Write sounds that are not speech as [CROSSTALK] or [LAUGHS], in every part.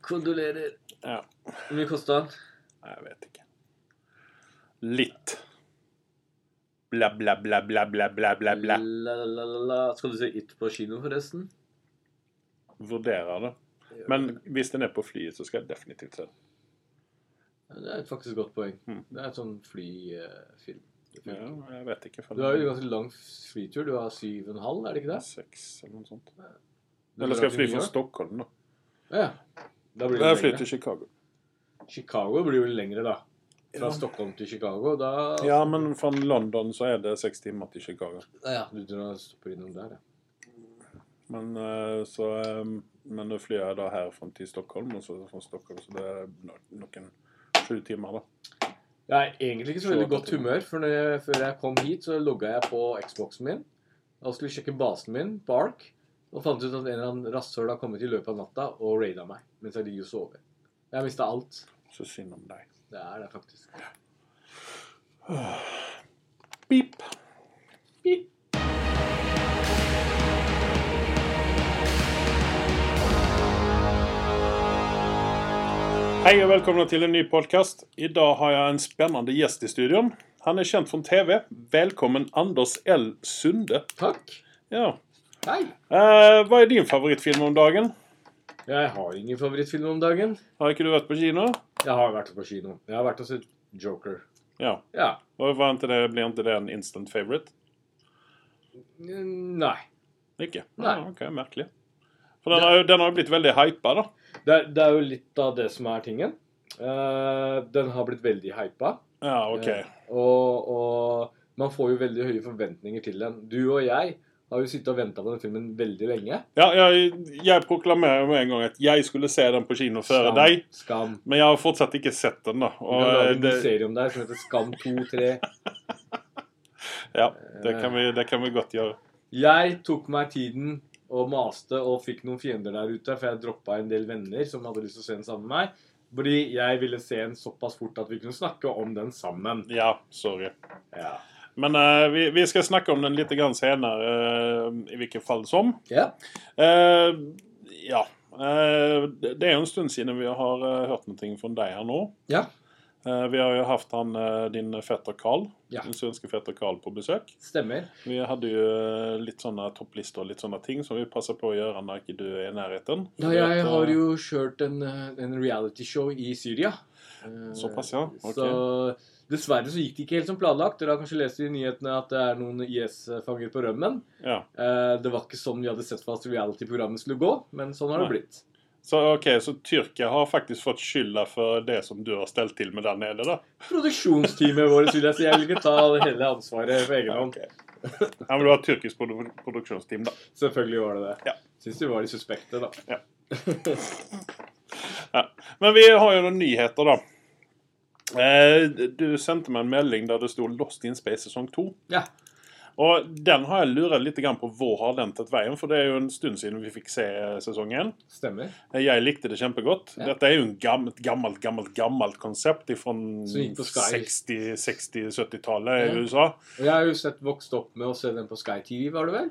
Kondolerer. Ja. Hvor mye kosta den? Jeg vet ikke. Litt. Bla, bla, bla, bla, bla, bla, bla, bla. La, la, la, la. Skal du se It på kino, forresten? Vurderer det. Men hvis den er på flyet, så skal jeg definitivt se den. Det er faktisk et godt poeng. Mm. Det er et sånn flyfilm. Ja, jeg vet ikke. Du har jo en ganske lang flytur. Du har syv og en halv, er det ikke det? Seks eller noe sånt. Eller skal jeg fly fra Stockholm, da? Ja. Da blir det Jeg flyr lengre. til Chicago. Chicago blir jo lengre, da. Fra Ja. Stockholm til Chicago, da Ja, men fra London så er det seks timer til Chicago. Ja, Du drar stopper innom der, ja. Men eh, så eh, Men nå flyr jeg da herfra til Stockholm, og så fra Stockholm, så det er no- noen sju timer, da. Jeg er egentlig ikke så veldig godt humør, for når jeg, før jeg kom hit, så logga jeg på Xboxen min. Da skulle jeg sjekke basen min på Ark, og fant ut at en eller annen rasshøl har kommet i løpet av natta og raida meg mens jeg ligger og sover. Jeg har mista alt. Så synd om deg. Det er det, faktisk. Pip. Pip. Hei og velkommen til en ny podcast. I dag har jeg en spennende gjest i studion. Han er kjent fra TV. Velkommen Anders L. Sunde. Takk. Ja. Hei. Eh, hva er din favorittfilm om dagen? Jeg har ingen favorittfilm om dagen. Har ikke du vært på kino? Jeg har vært på kino. Jeg har vært og sett Joker. Ja. Ja. Og var ikke det, blir ikke det en instant favorite? Nei. Ikke? Nei. Ah, ok, merkelig. For den har, den har jo blitt veldig hypa, da. Det er, det er jo litt av det som er tingen. Uh, den har blitt veldig hypa. Ja, ok. Uh, og, og man får jo veldig høye forventninger til den. Du og jeg har jo sittet og venta på den filmen veldig lenge. Ja, jeg, jeg proklamerer med en gang at jeg skulle se den på kino før Skam. deg. Skam. Men jeg har fortsatt ikke sett den, da. Og, vi har eh, en serie om deg som heter Skam 2-3. [LAUGHS] ja, det kan, vi, det kan vi godt gjøre. Jeg tok meg tiden og maste og fikk noen fiender der ute, for jeg droppa en del venner som hadde lyst til å se den sammen med meg. Fordi jeg ville se den såpass fort at vi kunne snakke om den sammen. Ja, sorry. Ja. Men uh, vi, vi skal snakke om den litt grann senere, uh, i hvilket fall som. ja. Uh, ja. Eh, det er jo en stund siden vi har hørt noe fra deg her nå. Ja. Eh, vi har jo hatt han, din fetter Carl, yeah. din svenske fetter Carl, på besøk. Stemmer. Vi hadde jo litt sånne topplister og litt sånne ting som vi passer på å gjøre når ikke du er i nærheten. Ja, jeg at, har jo kjørt en, en realityshow i Syria. Såpass, ja. Okay. Så dessverre så gikk det ikke helt som planlagt. Dere har kanskje lest i nyhetene at det er noen IS-fanger på rømmen. Ja. Eh, Det var ikke sånn vi hadde sett for oss reality-programmet skulle gå, men sånn har det blitt. Så ok, så Tyrkia har faktisk fått skylda for det som du har stelt til med der nede, da? Produksjonsteamet vårt, vil jeg si. Jeg vil ikke ta hele ansvaret på egen hånd. Ja, men du har tyrkisk produ produksjonsteam, da. Selvfølgelig var det det. Ja. Syns vi var de suspekte, da. [LAUGHS] Ja. Men vi har jo noen nyheter, da. Eh, du sendte meg en melding der det sto 'Lost in Space sesong 2'. Ja. Og den har jeg lurt litt på hvor har den tatt veien, for det er jo en stund siden vi fikk se sesong 1. Stemmer. Jeg likte det kjempegodt. Ja. Dette er jo gammelt, gammelt, gammelt, gammelt konsept fra Som gikk på Sky. 60-70-tallet i Ja. USA. Og jeg har jo sett vokst opp med å se den på Sky TV, var det vel?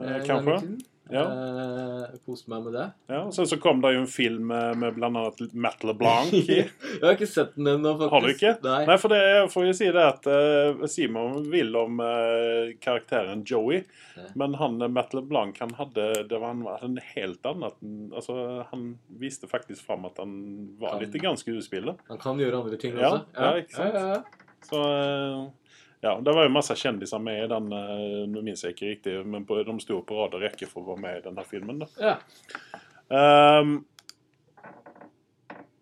Eh, Eh, kanskje. Ja. Eh, Koste meg med det. Ja, og Sen så kom det jo en film med, med blant annet Matt LeBlanc [LAUGHS] i. jeg har ikke sett den ennå, faktisk. Har du ikke? Nei. Nei, for det får jo si det at eh, Simon vil om eh, karakteren Joey, Nei. men han eh, Matt LeBlanc han hadde, det var en, en helt annen altså, Han viste faktisk fram at han var Kan- litt grann skuespiller. Han kan gjøre andre ting Ja, også. ja, ikke sant? Ja, ja, ja. Så eh, ja, Det var jo masse kjendiser med i den. eh, Nå minnes jeg ikke riktig, men på, de sto på rad og rekke for å være med i denne filmen. da. Ja. Um,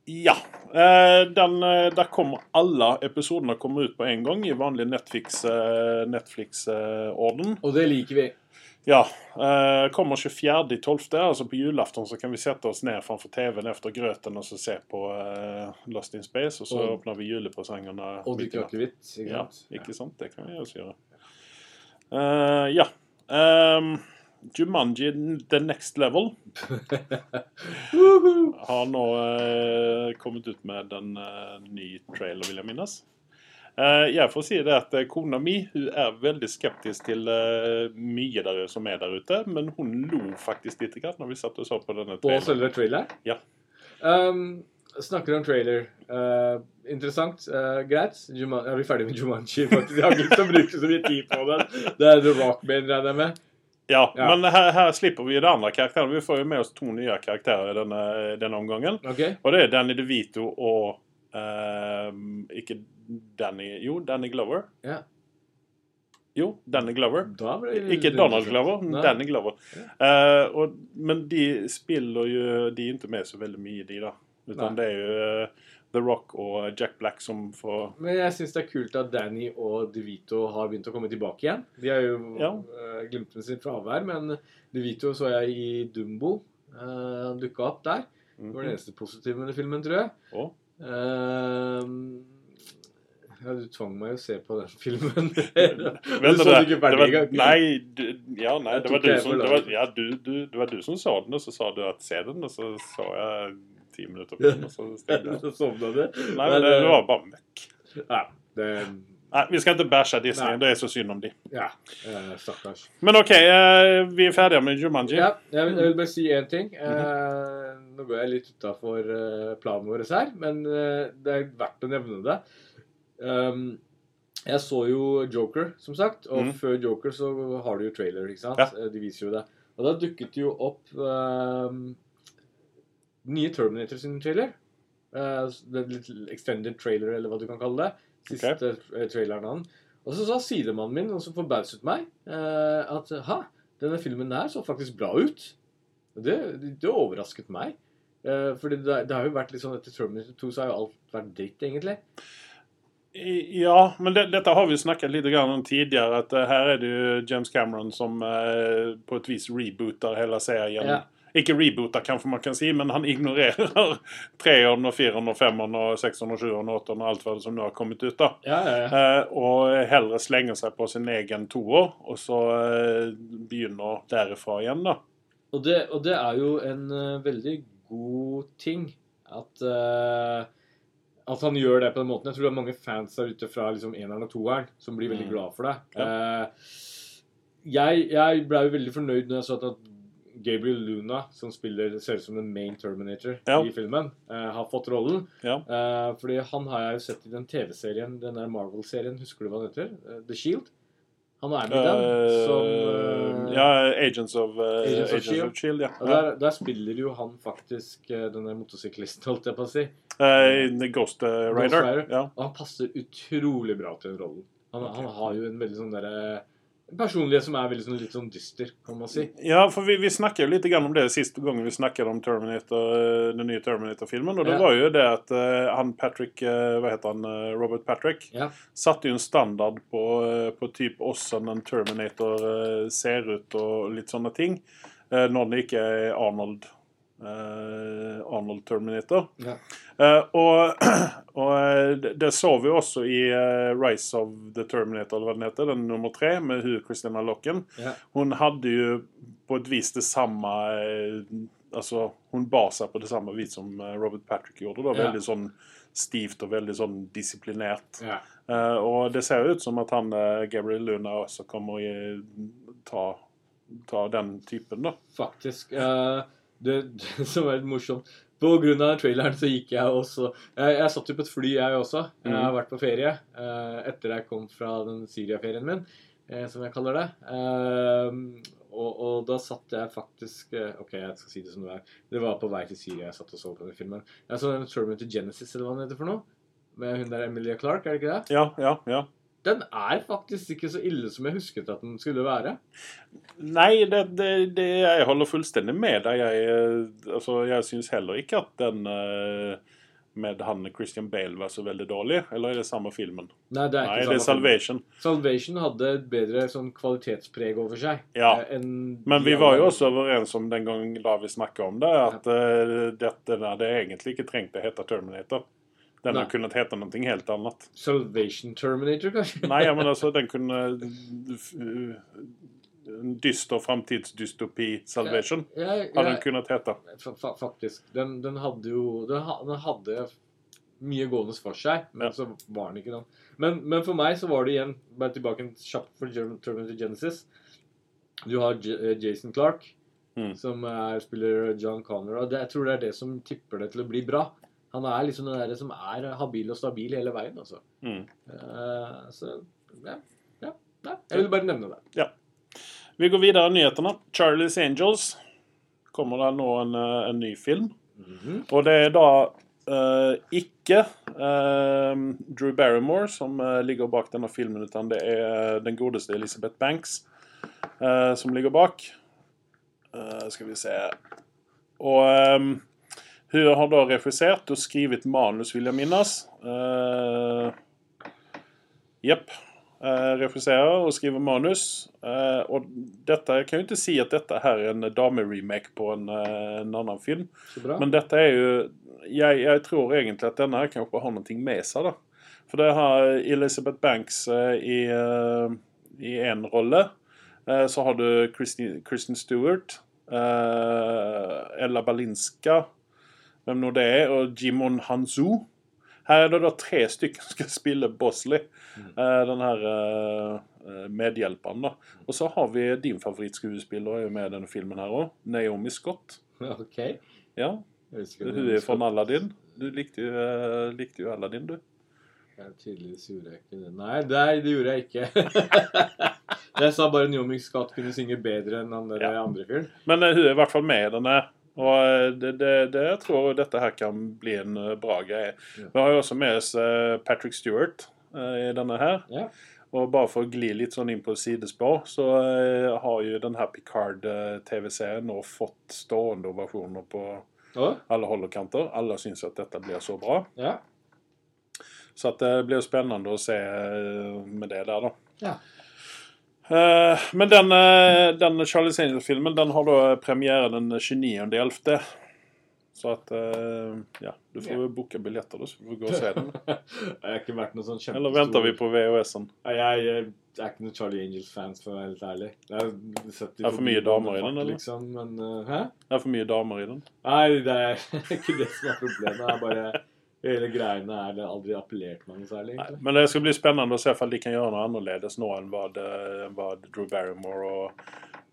ja. eh, den, eh, der kommer alle episodene kommer ut på en gang i vanlig Netflix-orden. Netflix. Og det liker vi. Ja. eh, kommer 24.12., altså på julaften, så kan vi sette oss ned framfor TV-en etter grøten og så se på eh, Lost in Space, og så Og- åpner vi julepresangene. Og drikke akevitt. Ikke Ja, ikke sant? Det kan vi også gjøre. Eh, ja. Um, Jumanji The Next Level [LAUGHS] har nå eh, kommet ut med en eh, ny trailer, vil jeg minnes. Eh, jeg får si det at eh, kona mi hun er veldig skeptisk til eh, mye der, som er der ute, men hun lo faktisk litt grann når vi satt og så på denne traileren. På selve traileren? Ja. Um, snakker om trailer. Uh, interessant. Uh, greit. Juman er vi ferdig med Jumanji? [LAUGHS] Jeg har ikke lyst til å bruke så mye tid på den. Det er The Rock-band, regner jeg med. Ja, Ja. men her, her slipper vi det andre karakteren. Vi får jo med oss to nye karakterer i denne, denne omgangen. Ok? Og det er Danny DeVito og eh, Ikke Danny Jo, Danny Glover. Ja. Jo, Danny Glover. Ikke Donald Glover, men. Danny Glover. Eh, og, men de spiller jo De er ikke med så veldig mye, de, da. Utan Nei. det er jo uh, The Rock og Jack Black som får Men jeg syns det er kult at Danny og DeVito har begynt å komme tilbake igjen. De har jo Ja. uh, glemt med sitt fravær, men DeVito så jeg i Dumbo. Uh, dukka opp der. Det var det eneste positive med den filmen, tror jeg. Oh. Ehm, ja, du tvang meg å se på den filmen. [LAUGHS] du så det, den ikke ferdig engang. nei, du, ja, nei, det var du som det var, ja, du, du, det var du som sa den, og så sa du at se den, og så så jeg ti minutter på den, og så. [LAUGHS] Så sovna du. Nei, men det, det var bare møkk. Ja, det, Nei, vi skal ikke bæsje Disney, Nei. det er så synd om de. ja eh, stakkars. Men OK, eh, vi er ferdige med Jumanji. Ja, jeg vil, jeg vil bare si én ting. Eh, nå går jeg litt utafor uh, planen vår her, men eh, det er verdt å nevne det. Um, jeg så jo Joker, som sagt, og mm. før Joker så har du jo trailer, ikke sant? Ja. Eh, De viser jo det. Og da dukket jo opp um, nye Terminator sin trailer. Uh, litt extended trailer, eller hva du kan kalle det. Siste okay. traileren av den. Og så sa sidemannen min, og som forbauset meg, uh, at ha, denne filmen der så faktisk bra ut. Det, det overrasket meg. Uh, fordi det, det har jo vært litt sånn etter Terminator 2 så har jo alt vært dritt, egentlig. Ja, men det, dette har vi snakket litt om tidligere. At eh, her er det jo James Cameron som eh, på et vis rebooter hele serien. Ja. Ikke rebooter, kanskje man kan si, men han [LAUGHS] ignorerer treeren og fireren og femmeren og sekseren og sjueren og åtteren og alt hva det som nå har kommet ut. da. Ja, ja, ja. Eh, og heller slenger seg på sin egen toer, og så begynner derifra igjen, da. Og, det, og det er jo en veldig god ting at eh, at han gjør det på den måten. Jeg tror det er mange fans der ute fra liksom eneren og toeren som blir veldig Mm. glad for det. Eh, jeg jeg ble veldig fornøyd når jeg så at Gabriel Luna, som spiller, ser ut som den main Terminator Ja. i filmen, eh, har fått rollen. Ja. Eh, fordi han har jeg jo sett i den TV-serien, den der Marvel-serien, husker du hva den heter? Eh, The Shield. Han er med i den. Som, uh, ja, Agents of, uh, Agents of Agents Shield. of Shield. ja. og der, der spiller jo han faktisk denne den motorsyklisten, holdt jeg på å si. Ghost Rider. Ghost Rider. Ja. Og han passer utrolig bra til den rollen. Han, okay. han har jo en veldig sånn derre personlighet som er veldig sånn, litt sånn dyster, kan man si. Ja, for vi, vi snakket jo litt om det siste gangen vi snakket om Terminator, eh, den nye Terminator-filmen. Og det Ja. var jo det at eh, han Patrick eh, Hva heter han? Robert Patrick? Ja. Satte jo en standard på, på typ åssen en Terminator ser ut og litt sånne ting. når det ikke er Arnold. Eh, Arnold Terminator. Ja. Eh, og [CLEARS THROAT] og eh, det, så vi også i Rise of the Terminator, eller hva den heter, den nummer tre, med hun Christina Locken. Ja. Hun hadde jo på et vis det samme altså, Hun bar seg på det samme vis som Robert Patrick gjorde. Da. Veldig sånn stivt og veldig sånn disiplinert. Ja. Uh, og det ser ut som at han uh, Gabriel Luna også kommer å ta, ta den typen, da. Faktisk. Eh, det, det som er litt morsomt På grunn av traileren så gikk jeg også Jeg, jeg satt jo på et fly, jeg også. Jeg har Mhm. vært på ferie eh, etter jeg kom fra den Syria-ferien min, eh, som jeg kaller det. Eh, og, og da satt jeg faktisk OK, jeg skal si det som det er. Det var på vei til Syria jeg satt og så på den filmen. Jeg så den Terminator Genesis, eller hva den heter for noe. Med hun der Emilia Clark, er det ikke det? Ja, ja, ja. Den er faktisk ikke så ille som jeg husket at den skulle være. Nei, det, det, det, jeg holder fullstendig med deg. Jeg, eh, altså, jeg syns heller ikke at den eh, med han Christian Bale var så veldig dårlig. Eller er det samme filmen? Nei, det er ikke Nei, samme det er Salvation. film. Salvation. Hadde et bedre sånn kvalitetspreg over seg. Ja. eh, Men vi var jo også overens om den gangen da vi snakka om det, at eh, dette hadde egentlig ikke trengt å hete Terminator. Den har kunnet hete noe helt annet. Salvation Terminator, kanskje? Nei, ja, men altså, [LAUGHS] den kunne uh, En dyster framtidsdystopi Salvation Jeg, hadde den kunnet hete. fa fa faktisk. Den, den hadde jo den, den hadde mye gående for seg, men Ja. så var den ikke den. Men, men for meg så var det igjen Bare tilbake kjapt for Terminator Genesis. Du har J eh, Jason Clark, Mm. som er, spiller John Connor. Og det, jeg tror det er det som tipper det til å bli bra. Han er liksom den der som er habil og stabil hele veien, altså. Mm. Uh, så ja, ja, ja. Jeg vil bare nevne det. Vi går videre i nyhetene. Charlie's Angels. Kommer det nå en, eh, en ny film? Mhm. Og det er da uh, ikke uh, Drew Barrymore som ligger bak denne filmen, utan det er den godeste Elizabeth Banks som ligger bak. Skal vi se Og um, hun har da refusert og skrevet manus, vil jeg minnes. Jepp. Uh, regisserer og skriver manus. Eh, og dette, jeg kan jo ikke si at dette her er en dameremake på en, eh, en annen film. Men dette er jo jeg, jeg tror egentlig at denne her kanskje har noe med seg. da. For det har Elizabeth Banks eh, i, én en rolle. Eh, så har du Kristen, Kristen Stewart, eh, Ella Balinska, hvem nå det er, og Jimon Hanzu. Her er det da tre stykker som skal spille Bosley, eh, den her eh, eh, medhjelperen. da. Og så har vi din favorittskuespiller er med i denne filmen her òg, Naomi Scott. [LAUGHS] OK. Ja, hun er fra Aladdin. Du likte jo, likte jo Aladdin, du. Ja, tydeligvis gjorde jeg ikke det. Nei, det, det gjorde jeg ikke. [LAUGHS] jeg sa bare Naomi Scott kunne synge bedre enn han der Ja. andre fyren. Men uh, hun er i hvert fall med i denne. Og eh, det, det, det jeg tror dette her kan bli en eh, bra greie. Vi har jo også med oss eh, Patrick Stewart i denne her. Ja. Og bare for å gli litt sånn inn på sidespor, så har jo denne Picard-TV-serien nå fått stående ovasjoner på alle hold og kanter. Alle syns at dette blir så bra. Ja. Så det blir jo spennende å se med det der, da. Ja. Eh, men den, eh, den Charlies Angel-filmen den har da premiere den 29.11. Så at eh, Ja, du får jo booke billetter, da, så du får gå og se den. [LAUGHS] Jeg har ikke vært noe sånn kjempestor Eller venter vi på VHS-en? Nei, Jeg, jeg er ikke noen Charlie Angels-fans, for å være helt ærlig. Det er, Det er for mye damer i den, eller? Liksom, men, uh, hæ? Det er for mye damer i den. Nei, det er [LAUGHS] ikke det som er problemet. Det er bare Hele greiene er det aldri appellert meg noe særlig. Nei, men det skal bli spennende å se om de kan gjøre noe annerledes nå enn hva, det, hva Drew Barrymore og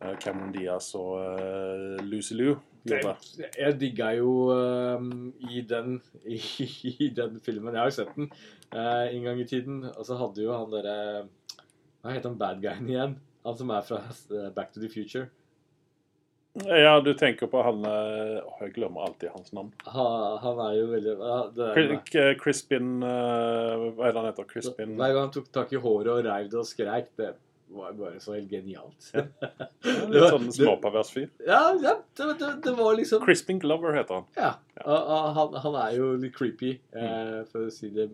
eh, Cameron Diaz og uh, Lucy Liu gjorde. Jeg, jeg digga jo um, i, den, i, [LAUGHS] i den filmen Jeg har jo sett den uh, en gang i tiden. Og så hadde jo han derre Hva heter han bad guyen igjen? Han som er fra Back to the Future. Ja, du tenker på han oh, Jeg glemmer alltid hans navn. Ha, han er jo veldig ja, er, Crispin eh, Hva er det han heter? Crispin Hver gang han tok tak i håret og reiv det og skreik, det var bare så helt genialt. Ja. [LAUGHS] Litt sånn småpervers fyr. Ja, ja det, det, det var liksom Crispin Glover heter han. Ja. og Han, han er jo litt creepy, Mm. eh, for å si det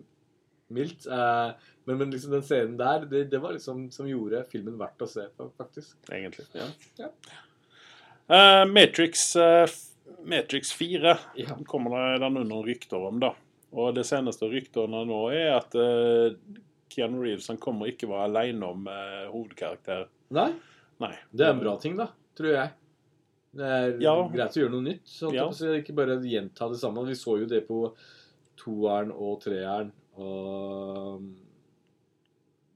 mildt. Eh, men, men liksom den scenen der, det, det var liksom som gjorde filmen verdt å se på, faktisk. egentlig. Ja. Ja. Eh, Matrix, uh, Matrix 4 Ja. kommer det, det noen rykter om. da. Og Det seneste ryktene nå er at uh, Keanu Reeves han kommer ikke være alene om uh, hovedkarakter. Nei, Nei. det er en bra ting, da, tror jeg. Det er Ja. greit å gjøre noe nytt. Sånn Ja. så Ikke bare gjenta det samme. Vi så jo det på toeren og treeren. Og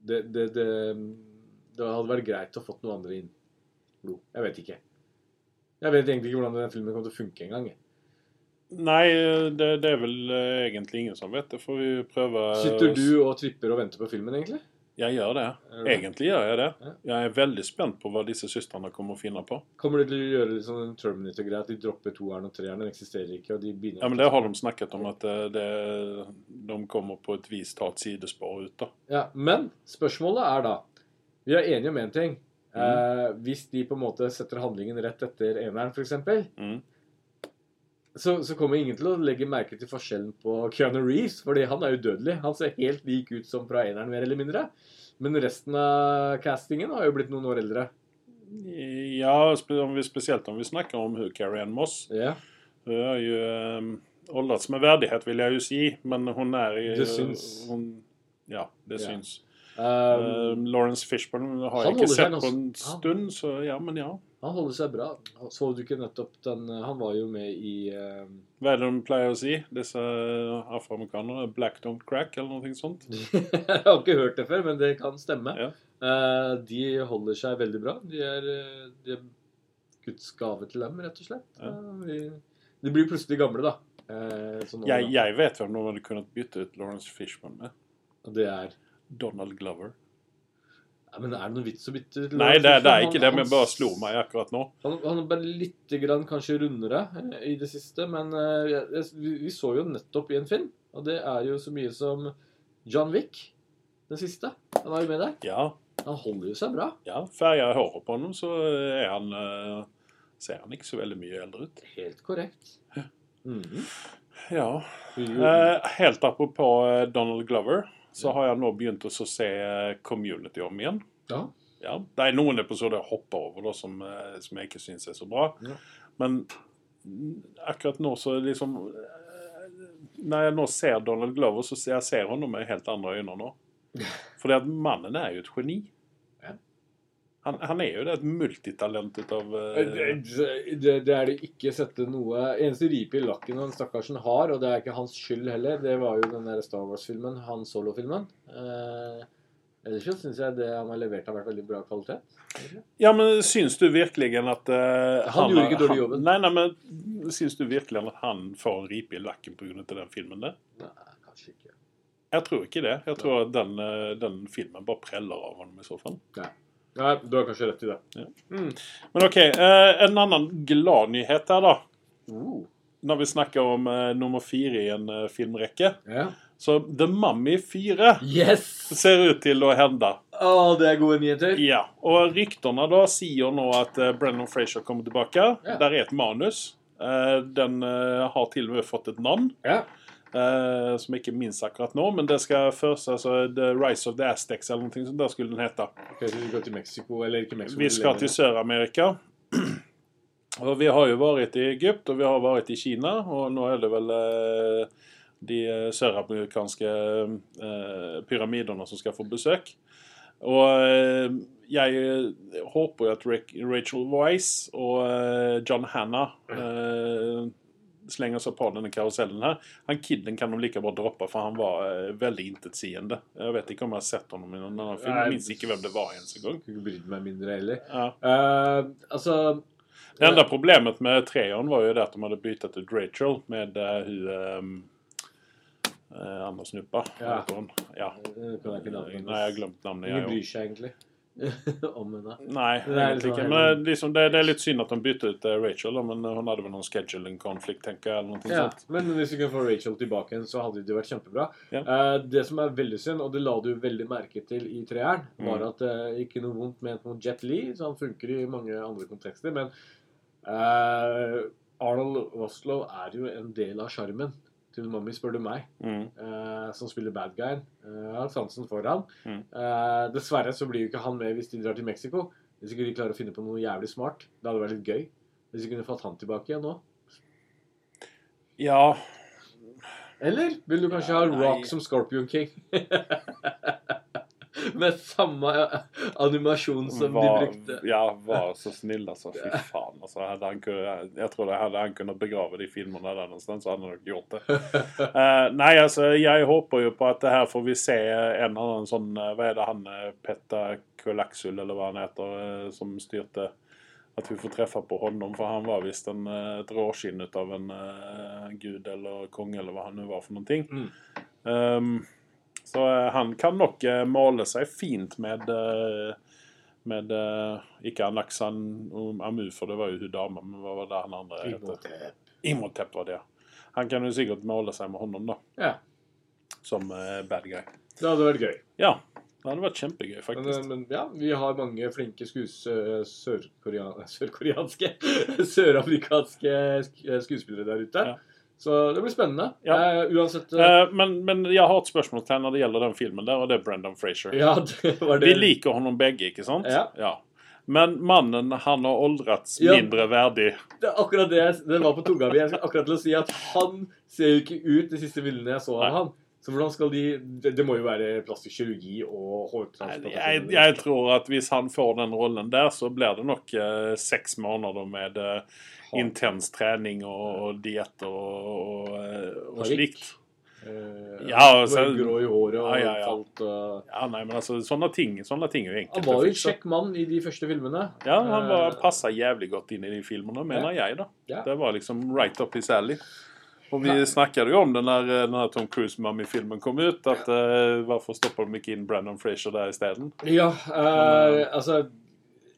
det, det, det, det hadde vært greit å fått noe andre inn. Jeg vet ikke. Jeg vet egentlig ikke hvordan den filmen kommer til å funke engang. Nei, det, det er vel eh, egentlig ingen som vet. Det får vi prøve. Sitter du og tripper og venter på filmen, egentlig? Jeg gjør det. Egentlig gjør jeg det. Jeg er veldig spent på hva disse søstrene kommer å finne på. Kommer de til å gjøre litt sånn Terminator-greie, at de dropper toeren og treeren? Den eksisterer ikke, og de begynner Ja, men Det har de snakket om, at det, det, de kommer på et vis ta et sidespor ut. da. Ja, Men spørsmålet er da Vi er enige om én ting. Eh, hvis de på en måte setter handlingen rett etter eneren, f.eks., Mm. så, så kommer ingen til å legge merke til forskjellen på Keanu Reeves, fordi han er udødelig. Han ser helt lik ut som fra eneren, mer eller mindre. Men resten av castingen har jo blitt noen år eldre. Ja, spe- om vi, spesielt om vi snakker om hun Carrie Ann Moss. Yeah. Hun er jo um, åldrats med verdighet, vil jeg jo si, men hun er i- Det syns. Hun, ja, det yeah. syns. Um, Um, Lawrence Fishburne har jeg ikke sett på en stund, så ja, men ja. Han holder seg bra. Så du ikke nettopp den Han var jo med i uh, Hva er det de pleier å si, disse afroamerikanerne? Black don't crack, eller noe sånt? [LAUGHS] Jeg har ikke hørt det før, men det kan stemme. Ja. Uh, de holder seg veldig bra. De er, eh, de er Guds gave til dem, rett og slett. Ja. Uh, de, de blir plutselig gamle, da. Eh, sånn Jeg, jeg vet hvem de hadde kunnet bytte ut Lawrence Fishman med. Det er Donald Glover. ja, Men er det noen vits å bytte ut? Nei, det, det er Han- ikke det, men jeg bare slo meg akkurat nå. Han, han bare litt grann kanskje rundere eh, i det siste, men eh, jeg, vi, vi så jo nettopp i en film, og det er jo så mye som John Wick, den siste. Han var jo med der. Ja, Han holder jo seg bra. ja før jeg håret på ham, så er han, eh, ser han ikke så veldig mye eldre ut. Helt korrekt. Mhm. Ja. Vi Eh, helt apropos Donald Glover, så har jeg nå begynt å se eh, Community om igjen. Ja. Ja, det er noen episoder jeg hopper over da, som, eh, som jeg ikke syns er så bra. Ja. Men akkurat nå så liksom eh, Når jeg nå ser Donald Glover, så ser jeg ser honom med helt andre øyne nå. [LAUGHS] At mannen er jo et geni. Han, han er jo det, et multitalent ut av uh... Det, det, det er det ikke sette noe Eneste ripe i lakken han stakkarsen har, og det er ikke hans skyld heller, det var jo den der Star Wars-filmen, Han Solo-filmen. Eh, ellers så syns jeg det han har levert, har vært veldig bra kvalitet. Ja, men syns du virkelig at uh, Han gjorde ikke dårlig jobben. Nei, nei, men syns du virkelig at han får en ripe i lakken pga. den filmen der? Nei, kanskje ikke. Jeg tror ikke det. Jeg tror at den, den filmen bare preller av ham i så fall. Nei, du har kanskje rett i det. Ja. Mm. Men OK, eh, en annen gladnyhet her, da. Uh. Når vi snakker om eh, nummer fire i en eh, filmrekke. Ja. Så The Mummy 4 Yes! ser ut til å hende. Å, det er gode nyheter. Ja, og ryktene da sier nå at uh, Brennan Frazier kommer tilbake. Ja. Der er et manus. Eh, den har til og med fått et navn, Ja. Eh, som jeg ikke minst akkurat nå. Men det skal først altså The Rise of the Aztecs eller noe sånt. Der skulle den hete. Ok, så vi går til Mexico, eller ikke Mexico Vi skal til Sør-Amerika. [CLEARS THROAT] Og vi har jo vært i Egypt, og vi har vært i Kina, og nå er det vel uh, de eh, søramerikanske uh, pyramidene som skal få besøk. Og jeg håper jo at Ra- Rachel Wise og John Hanna eh, slenger seg på denne karusellen her. Han kidden kan de like bra droppe, for han var eh, veldig intetsigende. Jeg vet ikke om jeg har sett ham i noen annen film. Jeg minnes ikke hvem det var ens en gang. Ikke brydd meg mindre heller. Ja. Uh, altså Det enda problemet med treeren var jo det at de hadde byttet ut Rachel med uh, hun uh, andre snuppa. Ja. Ja. Kan jeg ikke navnet hennes. Nei, jeg har glemt navnet. Ingen bryr seg egentlig [LAUGHS] om henne. Nei, Det egentlig ikke. Men liksom, det, det er litt synd at han bytter ut eh, Rachel, da, men hun hadde vel noen scheduling-konflikt, tenker jeg. eller noe Ja, men hvis vi kunne få Rachel tilbake igjen, så hadde det vært kjempebra. Ja. Uh, det som er veldig synd, og det la du veldig merke til i treeren, var Mm. at uh, ikke noe vondt ment mot Jet Lee, så han funker i mange andre kontekster, men uh, Arnold Oslo er jo en del av sjarmen til Mummy, spør du meg, Mm. uh, som spiller bad. Eh, Jeg har sansen for han. Mm. Uh, dessverre så blir jo ikke han med hvis de drar til Mexico. Hvis ikke de klarer å finne på noe jævlig smart. Det hadde vært litt gøy. Hvis de kunne fått han tilbake igjen nå. Ja Eller vil du kanskje Ja, ha Rock som Scorpion King? [LAUGHS] Med samme animasjon som var, de brukte. Ja, var så snill, altså. Fy faen. Altså, han jeg tror det hadde han kunnet begrave de filmene der någonstans, så hadde han nok gjort det. Uh, [LAUGHS] nei, altså, jeg håper jo på at det her får vi se en annen sånn eh, Hva er det han Petter Petta Kulaksul, eller hva han heter, eh, som styrte At vi får treffe på honom, for han var visst en, eh, et råskinn ut av en uh, gud eller konge, eller hva han nå var for noen ting. Mm. Um, så eh, han kan nok måle male seg fint med eh, med eh, Ikke Anaksan Amu, for det var jo hun dama, men hva var det han andre het? Imhotep. Imhotep var det, ja. Han kan jo sikkert måle seg med honom, da. Ja, Som eh, bad guy. det hadde vært gøy. Ja. Det hadde vært kjempegøy, faktisk. men ja, vi har mange flinke [LAUGHS] sørkoreanske [LAUGHS] Sør sørafrikanske Sørkoreanske sk- skuespillere der ute. Ja. Så det blir spennende. Ja. Uh, uansett uh... Uh, men, men jeg har et spørsmål til når det gjelder den filmen der, og det er Brendan Frazier. Ja, [LAUGHS] det var det. Vi liker ham begge, ikke sant? Ja. Men mannen, han har åldrats Ja. mindre verdig. Det er akkurat det jeg- det var på tunga mi. Jeg skal akkurat til å si at han ser jo ikke ut de siste bildene jeg så av han Så hvordan skal de Det, det må jo være plastisk kirurgi og Jeg, hårtransplantasjon. jeg tror at hvis han får den rollen der, så blir det nok eh, seks måneder med eh, intens trening og, og diett og, og, eh, og slikt. Uh, Ja, så- grå i håret og Ja, ja, ja. falt uh, Ja, nei, men altså, sånne ting, sånne ting er jo Han var jo en kjekk mann i de første filmene. Ja, han var, Eh, passa jævlig godt inn i de filmene, mener jeg, da. Det var liksom right up his alley. Og vi snackade jo om den når eh, den här Tom Cruise-Mummy-filmen kom ut, at uh, varför stopper de ikke inn Brandon Fraser der isteden? Ja, eh, altså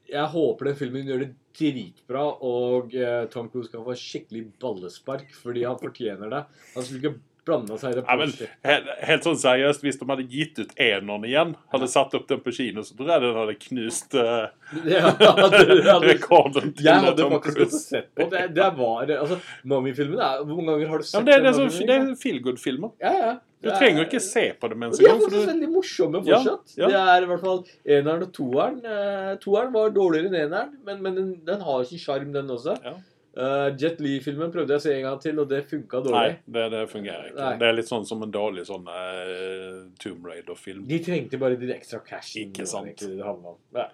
Jeg håper den filmen gjør det dritbra, og Tom Cruise kan få skikkelig ballespark fordi han fortjener det. Han skulle ikke blanda seg i det Ja, men helt, helt sånn seriøst, hvis de hadde gitt ut eneren igjen, hadde satt opp den på kino, så tror jeg den hadde knust uh, Ja, [LAUGHS] det hadde- rekorden til Jeg hadde Tom faktisk gått og sett på det. Det var altså, Mummy-filmen Hvor mange ganger har du Ja, sett men det, er- det, er sånn, det er feel good-filmer. Ja, ja. Du trenger jo ikke se på dem Og engang. de er faktisk veldig morsomme fortsatt. ja. Det er i hvert fall eneren og toeren. Eh, toeren var dårligere enn eneren, men, men den, den har sin sjarm, den også. Ja. Eh, Jet Lee-filmen prøvde jeg å se en gang til, og det funka Nei, dårlig. det, det fungerer ikke. Nei. Det er litt sånn som en dårlig sånn uh, Tomb Raider-film. De trengte bare de ekstra cashene. Ikke sant. egentlig det.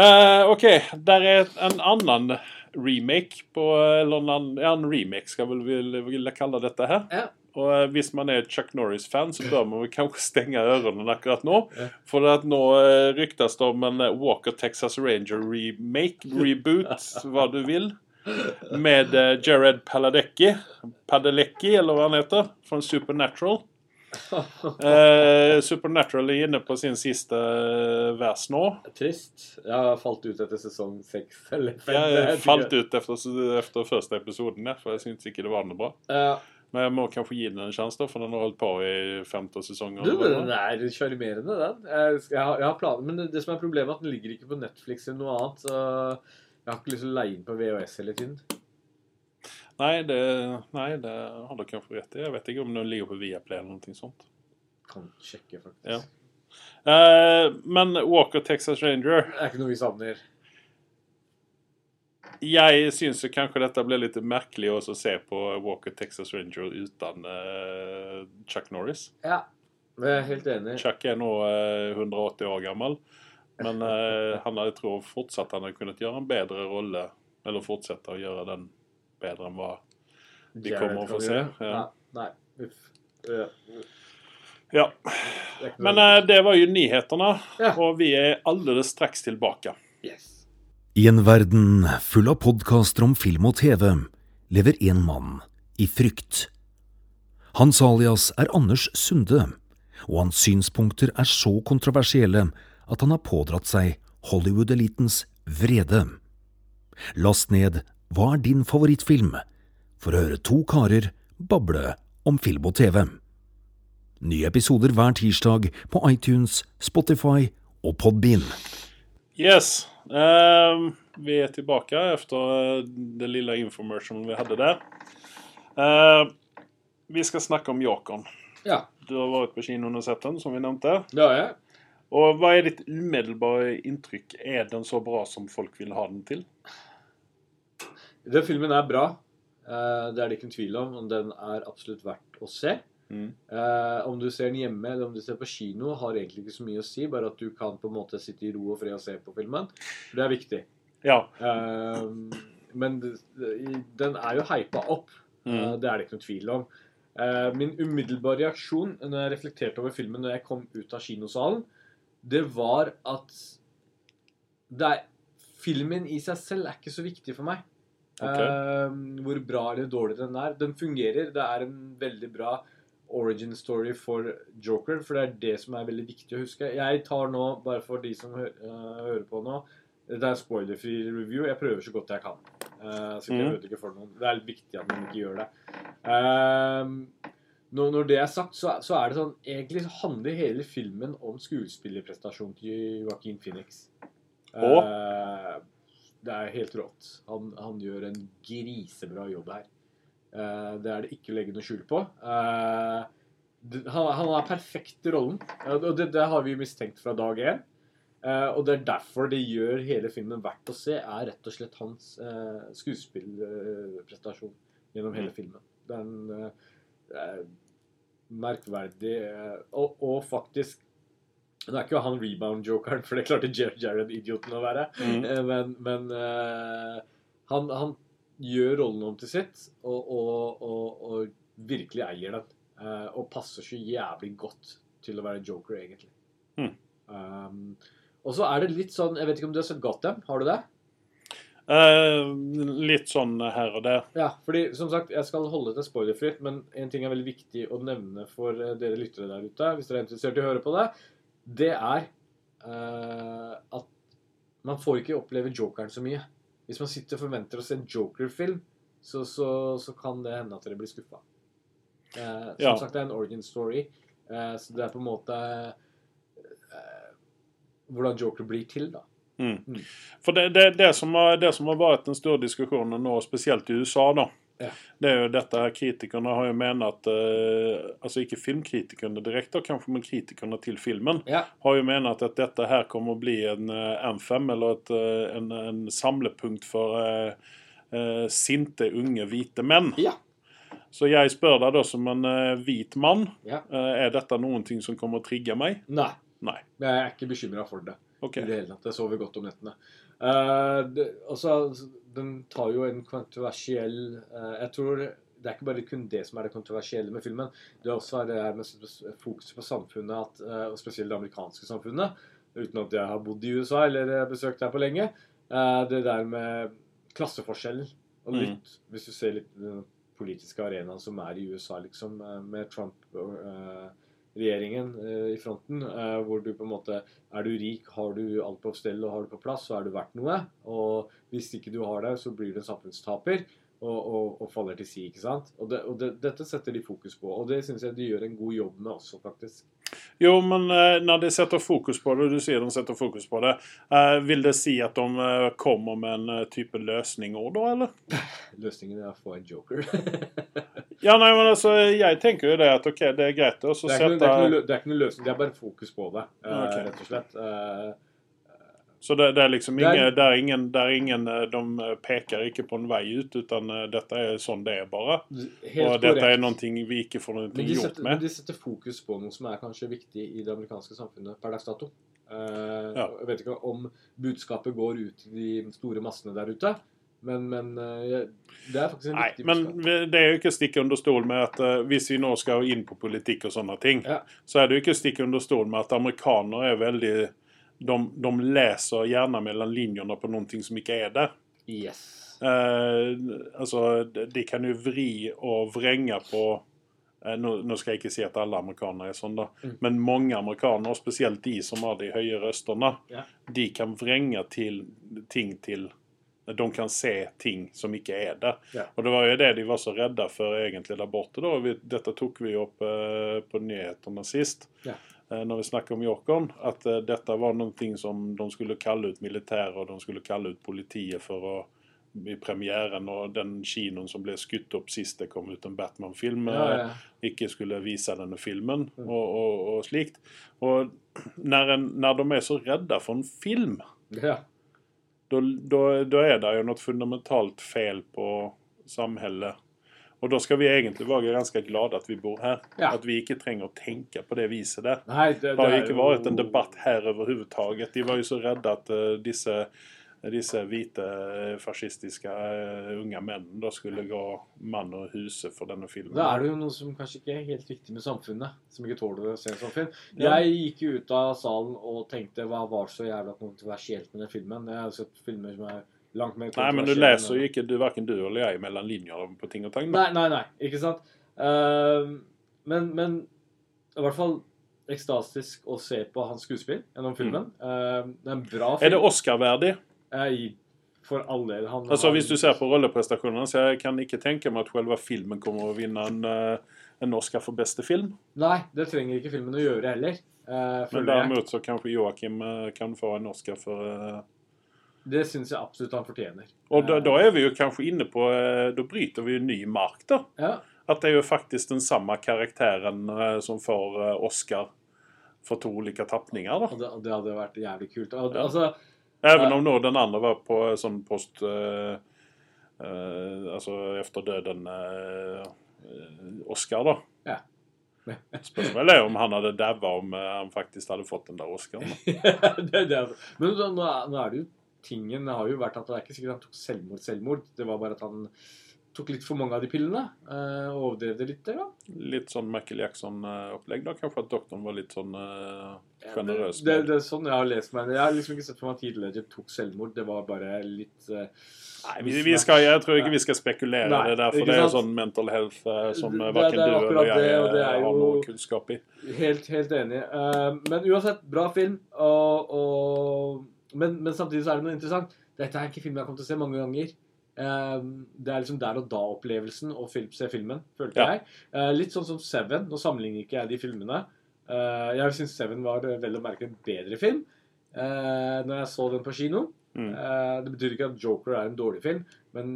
Eh, OK, der er en annen remake på Eller en, ja, en remake, skal vel vil, vil kalle dette her. Ja. Og hvis man er Chuck Norris-fan, så bør man kanskje stenge ørene akkurat nå. For at nå ryktes det om en Walker Texas Ranger remake, [LAUGHS] reboot, hva du vil. Med eh, Jared Paladecki, Padalecki, eller hva han heter, fra Supernatural. [LAUGHS] Eh, Supernatural er inne på sin siste eh, vers nå. Trist. Jeg har falt ut etter sesong seks [LAUGHS] eller fem. Jeg falt ut etter, etter første episoden, for jeg syntes ikke det var noe bra. Ja. Men jeg må kanskje gi den en sjanse, for den har holdt på i 50 sesonger. Du, den er sjarmerende, den. Jeg, jeg, har, jeg har planer, men det, det som er problemet, er at den ligger ikke på Netflix eller noe annet. Så jeg har ikke lyst til å leie inn på VHS hele tiden. Nei, det, nei, det har du kanskje rett i. Jeg vet ikke om den ligger på Viaplay eller noe sånt. Kan sjekke, faktisk. Ja. Eh, men Walker Texas Ranger Det er ikke noe vi savner. Jeg syns kanskje dette blir litt merkelig å se på Walker Texas Ranger uten eh, Chuck Norris. Ja, jeg er helt enig. Chuck er nå eh, 180 år gammel, men eh, han jeg tror fortsatt han har kunnet gjøre en bedre rolle, eller fortsette å gjøre den bedre enn hva vi Jared kommer å få se. Ja. Nei, nei. Uff. Ja, Men eh, det var jo nyhetene, Ja. og vi er alldeles straks tilbake. yes. I en verden full av podkaster om film og TV lever en mann i frykt. Hans alias er Anders Sunde, og hans synspunkter er så kontroversielle at han har pådratt seg Hollywood-elitens vrede. Last ned Hva er din favorittfilm? for å høre to karer bable om film og TV. Nye episoder hver tirsdag på iTunes, Spotify og Podbean. Yes. ehm, vi er tilbake etter eh, det lille informasjonen vi hadde der. Uh, vi skal snakke om Jokeren. Ja, Du har vært på kinoen og sett den, som vi nevnte. det har jeg. Og hva er ditt umiddelbare inntrykk? Er den så bra som folk vil ha den til? Den filmen er bra. Eh, det er det ikke en tvil om. og Den er absolutt verdt å se. Mm. Eh, om du ser den hjemme eller om du ser på kino, har egentlig ikke så mye å si. Bare at du kan på en måte sitte i ro og fred og se på filmen. Det er viktig. Ja. Eh, men den er jo hypa opp. Mm. det er det ikke noe tvil om. Min umiddelbare reaksjon når jeg reflekterte over filmen når jeg kom ut av kinosalen, det var at det er, filmen i seg selv er ikke så viktig for meg. Okay. Uh, hvor bra eller dårlig den er. Den fungerer. Det er en veldig bra origin story for Joker, for det er det som er veldig viktig å huske. Jeg tar nå, bare for de som hø eh, hører på nå Det er en spoilerfri review. Jeg prøver så godt jeg kan. Uh, så ikke jeg Mhm. ødelegger for noen. Det er litt viktig at man ikke gjør det. Ehm, når, når det er sagt, så, så er det sånn Egentlig så handler hele filmen om skuespillerprestasjonen til Joaquin Phoenix. Og? Eh, det er helt rått. Han, han gjør en grisebra jobb her. Eh, det er det ikke å legge noe skjul på. Eh, det, han, han er perfekt i rollen, og det, det har vi mistenkt fra dag én. Eh, og det er derfor det gjør hele filmen verdt å se, er rett og slett hans uh, skuespillprestasjon gjennom hele filmen. Den, eh, eh, merkverdig eh, og, og faktisk Nå er ikke han rebound-jokeren, for det klarte Jeff Jarrett-idioten å være. Mm. Eh, Men, men uh, han, han gjør rollen om til sitt, og, og, og, og virkelig eier den. Uh, og passer så jævlig godt til å være joker, egentlig. Mm. Um, og så er det litt sånn Jeg vet ikke om du har sett Gotham? Har du det? Eh, litt sånn her og der. Ja, fordi som sagt, jeg skal holde det spoilerfritt, men en ting er veldig viktig å nevne for eh, dere lyttere der ute, hvis dere er interessert i å høre på det, det er eh, at man får ikke oppleve jokeren så mye. Hvis man sitter og forventer å se en joker-film, så, så, så kan det hende at dere blir skuffa. Eh, som Ja. sagt, det er en origin story, eh, så det er på en måte hvordan joker blir til, da. Mm. Mm. For det, det, det, som har, det som har vært den store diskusjonen nå, spesielt i USA, da, Ja. det er jo dette her kritikerne har jo menat eh, Altså ikke filmkritikerne direkte, kanskje, men kritikerne til filmen Ja. har jo menat at dette her kommer å bli en uh, M5, eller et, eh, en, en samlepunkt for eh, eh, sinte, unge, hvite menn. Ja. Så jeg spør deg da som en eh, hvit mann, ja. eh, er dette noen ting som kommer å trigge meg? Nei. Nei. Jeg er ikke bekymra for det. Ok. I det hele tatt. Jeg sover godt om nettene. Uh, det, altså, den tar jo en kontroversiell uh, Jeg tror det er ikke bare kun det som er det kontroversielle med filmen. Det er også det her med fokuset på samfunnet, at, eh, og spesielt det amerikanske samfunnet. Uten at jeg har bodd i USA eller besøkt der på lenge. Det der med klasseforskjellen. Og Mm. hvis du ser litt den politiske arenaen som er i USA, liksom, med Trump-regjeringen i fronten, eh, hvor du på en måte Er du rik, har du alt på stell og har du på plass, så er du verdt noe. Og hvis ikke du har det, så blir du en samfunnstaper. Og, og, og faller til si, ikke sant? Og, det, og det, dette setter de fokus på. Og det syns jeg de gjør en god jobb med også, faktisk. Jo, men eh, når de setter fokus på det, og du sier de setter fokus på det, eh, vil det si at de eh, kommer med en eh, type løsning også, da, eller? [LAUGHS] Løsningen er å få en joker. [LAUGHS] Ja, nei, men altså, jeg tenker jo det at ok, det er greit å Det det, er ikke sette noe, det er ikke noe løsning, det er bare fokus på det, okay. Rett og slett. Eh, Så det, det er liksom Det er- ingen, det er ingen, det er ingen eh, De peker ikke på en vei ut, utan eh, dette er sånn det er bare. Og dette er noe vi ikke får noe gjort setter, men de setter fokus på noe som er kanskje viktig i det amerikanske samfunnet per dags dato. Uh, Ja. Jeg vet ikke om budskapet går ut til de store massene der ute, men, men eh, det er faktisk en Nei, viktig men det er jo ikke å stikke under stol med at eh, hvis vi nå skal inn på politikk og sånne ting, Ja. så er det jo ikke å stikke under stol med at amerikanere er veldig de, de leser gjerne mellom linjene på noe som ikke er det. Yes. Eh, altså, de kan jo vri og vrenge på eh, nå, nå skal jeg ikke si at alle amerikanere er sånn, da, Mm. men mange amerikanere, spesielt de som har de høye røstene, Ja. de kan vrenge til ting til De kan se ting som ikke er det. Ja. Og det var jo det de var så redde for egentlig der borte. da. Vi, dette tok vi opp eh, på nyhetene sist. Ja. eh, Når vi snakket om Jokeren, at eh, dette var noe som de skulle kalle ut militæret og de skulle kalle ut politiet for å i premieren og den kinoen som ble skutt opp sist det kom ut en Batman-film, Ja, eh, ja. ikke skulle vise denne filmen Mm. og, og, og slikt. Og [CLEARS THROAT] når, en, når de er så redde for en film, ja. Da, er det jo noe fundamentalt feil på samfunnet. Og da skal vi egentlig være ganske glade at vi bor her. Ja. At vi ikke trenger å tenke på det viset der. Nei, det, Det har ikke vært en debatt her overhodet. De var jo så redde at uh, disse, disse hvite eh, fascistiske eh, unge mennene da skulle gå mann og huse for denne filmen. Da er det jo noe som kanskje ikke er helt viktig med samfunnet. Som ikke tåler å se en sånn film. Jeg gikk jo ut av salen og tenkte hva var så jævla kontroversielt med den filmen? Jeg har sett filmer som er langt mer Nei, men du leser jo ikke du, hverken du eller jeg mellom linjer på ting og tang. Nei, nei, nei. Ikke sant? Uh, men, men i hvert fall ekstatisk å se på hans skuespill gjennom filmen. Ehm, det er en bra film. Er det Oscar-verdig? Jeg, for all del. Han, Altså, hvis du ser på rolleprestasjonene, så jeg kan ikke tenke meg at selve filmen kommer å vinne en, eh, en Oscar for beste film. Nei, det trenger ikke filmen å gjøre heller. Uh, Men jeg. derimot så kanskje Joakim eh, kan få en Oscar for uh... Det syns jeg absolutt han fortjener. Og da, da er vi jo kanskje inne på Da bryter vi jo ny mark, da. ja. At det er jo faktisk den samme karakteren som får Oscar for to ulike tapninger, da. Og det, det hadde vært jævlig kult. Og, Ja. Altså, Även Ja. om nå den andre var på sånn post eh, eh, Altså efter døden eh, Oscar, da. Spørsmålet er om han hadde daua om eh, han faktisk hadde fått den der Oscaren. er, men nå, nå er det jo Tingen har jo vært at det er ikke sikkert han tok selvmord, selvmord. Det var bare at han tok litt for mange av de pillene. eh, og overdrev det litt. Da. Litt sånn Michael Jackson-opplegg. da Kanskje at doktoren var litt sånn uh, Ja. Det, det, det er sånn jeg har lest meg. Jeg har liksom ikke sett for meg at Heath tok selvmord. Det var bare litt uh, Nei, vi, vi skal, jeg tror ikke vi skal spekulere. Nei, det der, for det er jo sånn mental health eh, som uh, verken er du eller jeg det, og det er har noe kunnskap i. Helt, helt enig. Men uansett, bra film. Og, og, men, men samtidig så er det noe interessant. Dette er ikke film jeg har kommet til å se mange ganger. Eh, det er liksom der og da-opplevelsen å se filmen, følte Ja. jeg. Eh, litt sånn som Seven. Nå sammenligner ikke jeg de filmene. Eh, jeg syns Seven var eh, vel å merke en bedre film når jeg så den på kino. Mm. Det betyr ikke at Joker er en dårlig film, men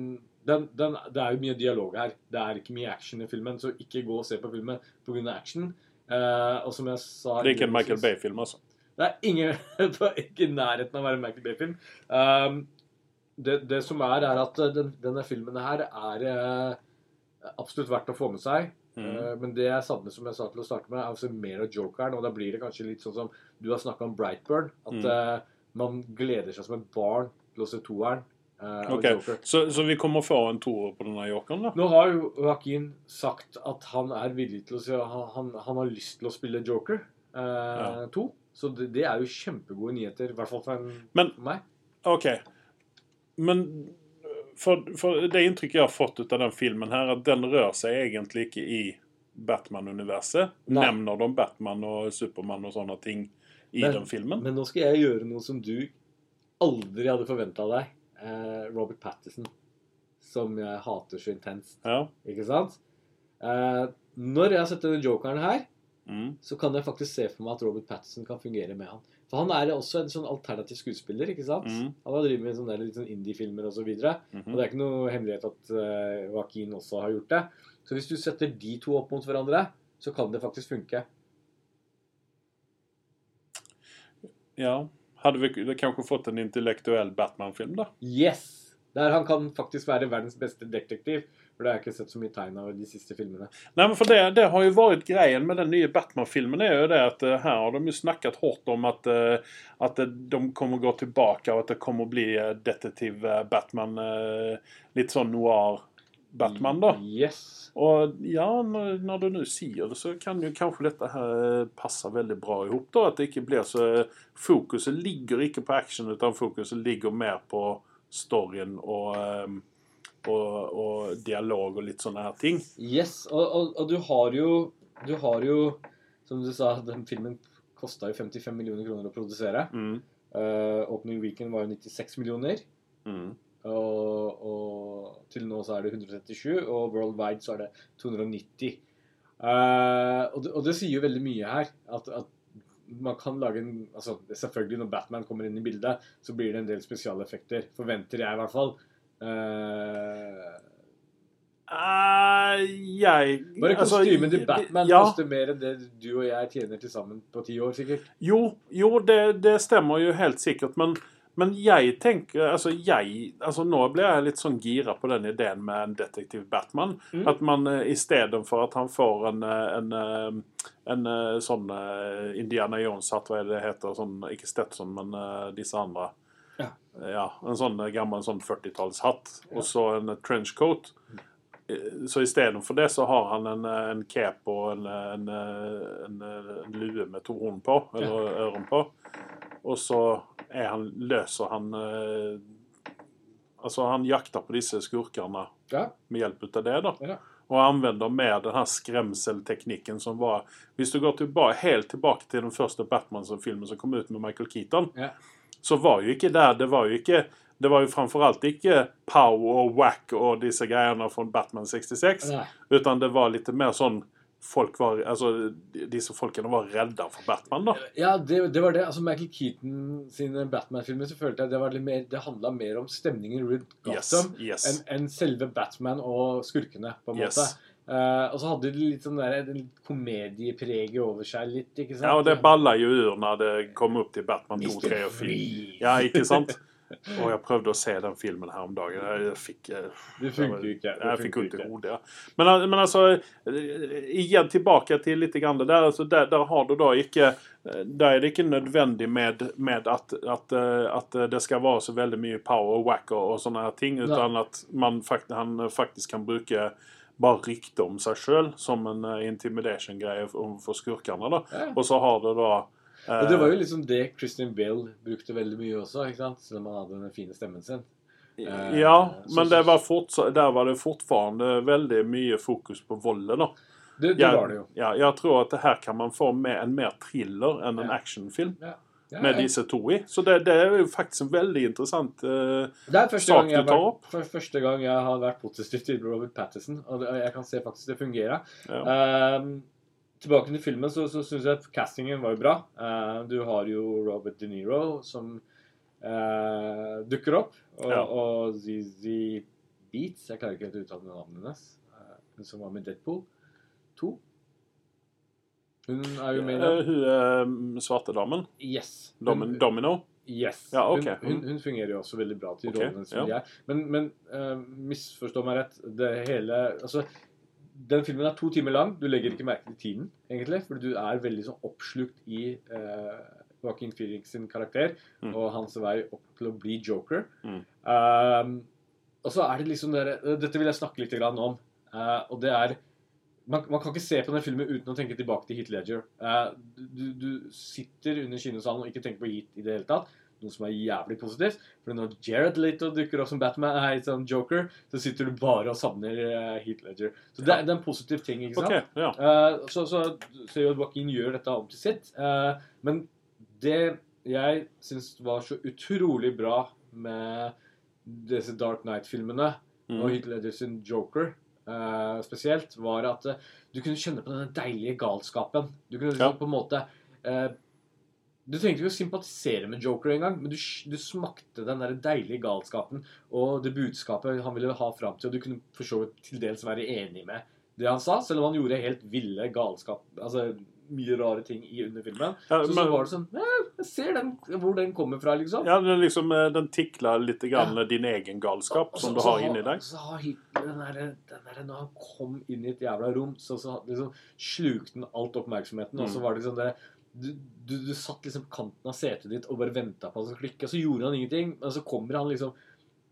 den, den, det er jo mye dialog her. Det er ikke mye action i filmen, så ikke gå og se på filmen pga. action. Og som jeg sa Det er ikke en Michael Bay-film, altså. det er ingen, [LAUGHS] ikke i nærheten av å være en Michael Bay-film. Um, det, det som er, er at uh, den, denne filmen her er eh, absolutt verdt å få med seg. Mm. Uh, men det jeg savner, som jeg sa til å starte med, er å se mer av Jokeren. Og da blir det kanskje litt sånn som du har snakka om Brightburn. At Mm. uh, man gleder seg som et barn til å se toeren uh, av Ok, Så, så vi kommer få en toer på denne jokeren, da? Nå har jo Joaquin sagt at han er villig til å se han, han, han har lyst til å spille Joker uh, 2. Så det, det er jo kjempegode nyheter, i hvert fall for, en, Men- for meg. OK. Men for, for det inntrykket jeg har fått ut av den filmen, her, at den rører seg egentlig ikke i Batman-universet. Nevner de Batman og Supermann og sånne ting i Men- den filmen? Men nå skal jeg gjøre noe som du aldri hadde forventa deg. Eh, Robert Patterson. Som jeg hater så intenst. Ja. Ikke sant? Eh, når jeg har sett denne jokeren her, Mm. så kan jeg faktisk se for meg at Robert Patterson kan fungere med han. For han er også en sånn alternativ skuespiller, ikke sant? Mm. Han har drevet med sånne litt sånn indie-filmer osv. Og, så -hmm. og det er ikke noe hemmelighet at uh, Joaquin også har gjort det. Så hvis du setter de to opp mot hverandre, så kan det faktisk funke. Ja. Hadde vi kanskje fått en intellektuell Batman-film, da? Yes! Der han kan faktisk være verdens beste detektiv. For det har jeg ikke sett så mye tegn av i de siste filmene. Nei, men for det, det har jo vært greien med den nye Batman-filmen. er jo det at uh, Her har de jo snakket hardt om at, uh, at eh, de kommer gå tilbake, og at det kommer å bli uh, detektiv Batman. Litt sånn noir-Batman, da. Yes. Og ja, når, når du nå sier det, så kan jo kanskje dette her passe veldig bra ihop. da, At det ikke blir så Fokuset ligger ikke på action, utan fokuset ligger mer på storyen og, eh, og, og dialog og litt sånne her ting. Yes, og, og, og du har jo Du har jo, som du sa, den filmen kosta jo 55 millioner kroner å produsere. Mm. Uh, opening weekend var jo 96 millioner. Mm. Og, og til nå så er det 137, og worldwide så er det 290. Uh, og, det, og det sier jo veldig mye her. At, at man kan lage en altså Selvfølgelig, når Batman kommer inn i bildet, så blir det en del spesialeffekter. Forventer jeg, i hvert fall. Uh, Eh, jeg bare altså, kostymen til Batman ja, koster mer enn det du og jeg tjener til sammen på ti år, sikkert. Jo, jo det, det stemmer jo helt sikkert, men, men jeg tenker altså, jeg, altså Nå blir jeg litt sånn gira på den ideen med en detektiv Batman. Mm. At man uh, istedenfor at han får en, en, en, eh, en eh, sånn eh, Indiana Jones-hatt, hva er det det heter? Sånn, ikke Stetson, men uh, disse andre. Ja. Ja, En sånn eh, gammel sånn 40-tallshatt, Ja. og så en eh, trenchcoat. Mm. Så istedenfor det så har han en, eh, en cape og en, eh, en, eh, en, eh, en lue med to horn på, eller øren på. Og så er han, løser han eh, Altså, han jakter på disse skurkene Ja. med hjelp av det, da. Ja. Og anvender mer den her skremselteknikken som var Hvis du går tilbake, helt tilbake til den første Batman-filmen som kom ut med Michael Keaton, Ja. så var jo ikke der Det var jo ikke det var jo framfor alt ikke pow og whack og disse greiene fra Batman 66, Nei. utan det var litt mer sånn folk var, altså Disse folkene var redda for Batman, da. Ja, det, det var det. Altså Michael Keaton sine Batman-filmer så følte jeg det var mer Det handla mer om stemningen rundt Gotham yes. enn en selve Batman og skurkene, på en Yes. måte. Uh, og så hadde de litt sånn der, litt komediepreget over seg, litt, ikke sant? Ja, og det balla jo ur når det kom opp til Batman 2, 3 og 4. Ja, ikke sant? [LAUGHS] [LAUGHS] Og jeg prøvde å se den filmen her om dagen. Jeg fikk eh, Det funker ikke. Det Jeg fikk vondt i ikke. hodet. Ja. Men, men altså eh, Igjen tilbake til litt grann det der. Altså, der, der har du da ikke eh, Der er det ikke nødvendig med, med at, at, eh, at det skal være så veldig mye power og whack og, og sånne her ting, utan at man fakt, han faktisk kan bruke bare rykte om seg sjøl som en eh, intimidation-greie for, for skurkene. Ja. Og så har du da eh, Og det var jo liksom det Christian Bale brukte veldig mye også, ikke sant? selv om han hadde den fine stemmen sin. Eh, Ja, så- men det var fort, der var det fortfarande veldig mye fokus på volden, da. Det, det Jeg, var det jo. ja, jeg tror at det her kan man få med en mer thriller enn en actionfilm Ja. Ja, med disse to i. Så det, det er jo faktisk en veldig interessant eh, Det er første sak du tar vært, opp. er første gang jeg har vært positiv til Robert Pattinson. Og det, jeg kan se faktisk det fungerer. ja. Tilbake til filmen, så, så syns jeg castingen var jo bra. Uh, du har jo Robert De Niro som uh, dukker opp. Og, Ja. og ZZ Beats Jeg klarer ikke helt å uttale navnet hennes. eh, Hun som var med Deadpool 2. Hun er jo med i den. Hun er svarte damen. Yes. Domin, Hun, Domino. yes. Ja, ok. hun, hun, hun fungerer jo også veldig bra til okay. rollen som ja. de er. Men, men misforstå meg rett. Det hele Altså, den filmen er to timer lang. Du legger ikke merke til tiden, egentlig. Fordi du er veldig sånn oppslukt i uh, Joaquin Phoenix sin karakter Mm. og hans vei opp til å bli joker. Mm. Um, og så er det liksom der, Dette vil jeg snakke litt om. Uh, og det er man, man kan ikke se på den filmen uten å tenke tilbake til Heat Ledger. Uh, du, du sitter under kinosalen og ikke tenker på Heat i det hele tatt. Noe som er jævlig positivt. For når Jared Leto dukker opp som Batman, nei, som Joker, så sitter du bare og savner eh, Heath Ledger. Så det, er- det er en positiv ting. ikke sant? OK. Ja. uh, så, så så jo Joaquin gjør dette om til sitt. Uh, men det jeg syns var så utrolig bra med disse Dark Knight-filmene, og Heat Ledger sin Joker Uh, spesielt, var at uh, du kunne kjenne på denne deilige galskapen. Du kunne liksom Ja. på en måte eh, Du trengte ikke å sympatisere med Joker engang, men du, du smakte den der deilige galskapen og det budskapet han ville ha fram til, og du kunne for så vidt til dels være enig med det han sa, selv om han gjorde helt ville galskap Altså mye rare ting i underfilmen. Ja, Så, så var det sånn «Ja, Jeg ser den, hvor den kommer fra, liksom. Ja, den, liksom, eh, den tikla litt grann din egen galskap Og og, som du har inni deg. Så har Hitler den der, den der, Når han kom inn i et jævla rom, så, så liksom slukte han alt oppmerksomheten. Og så Mm. var det liksom det du, du, du satt liksom på kanten av setet ditt og bare venta på at det skulle klikke, og så gjorde han ingenting. Men så kommer han liksom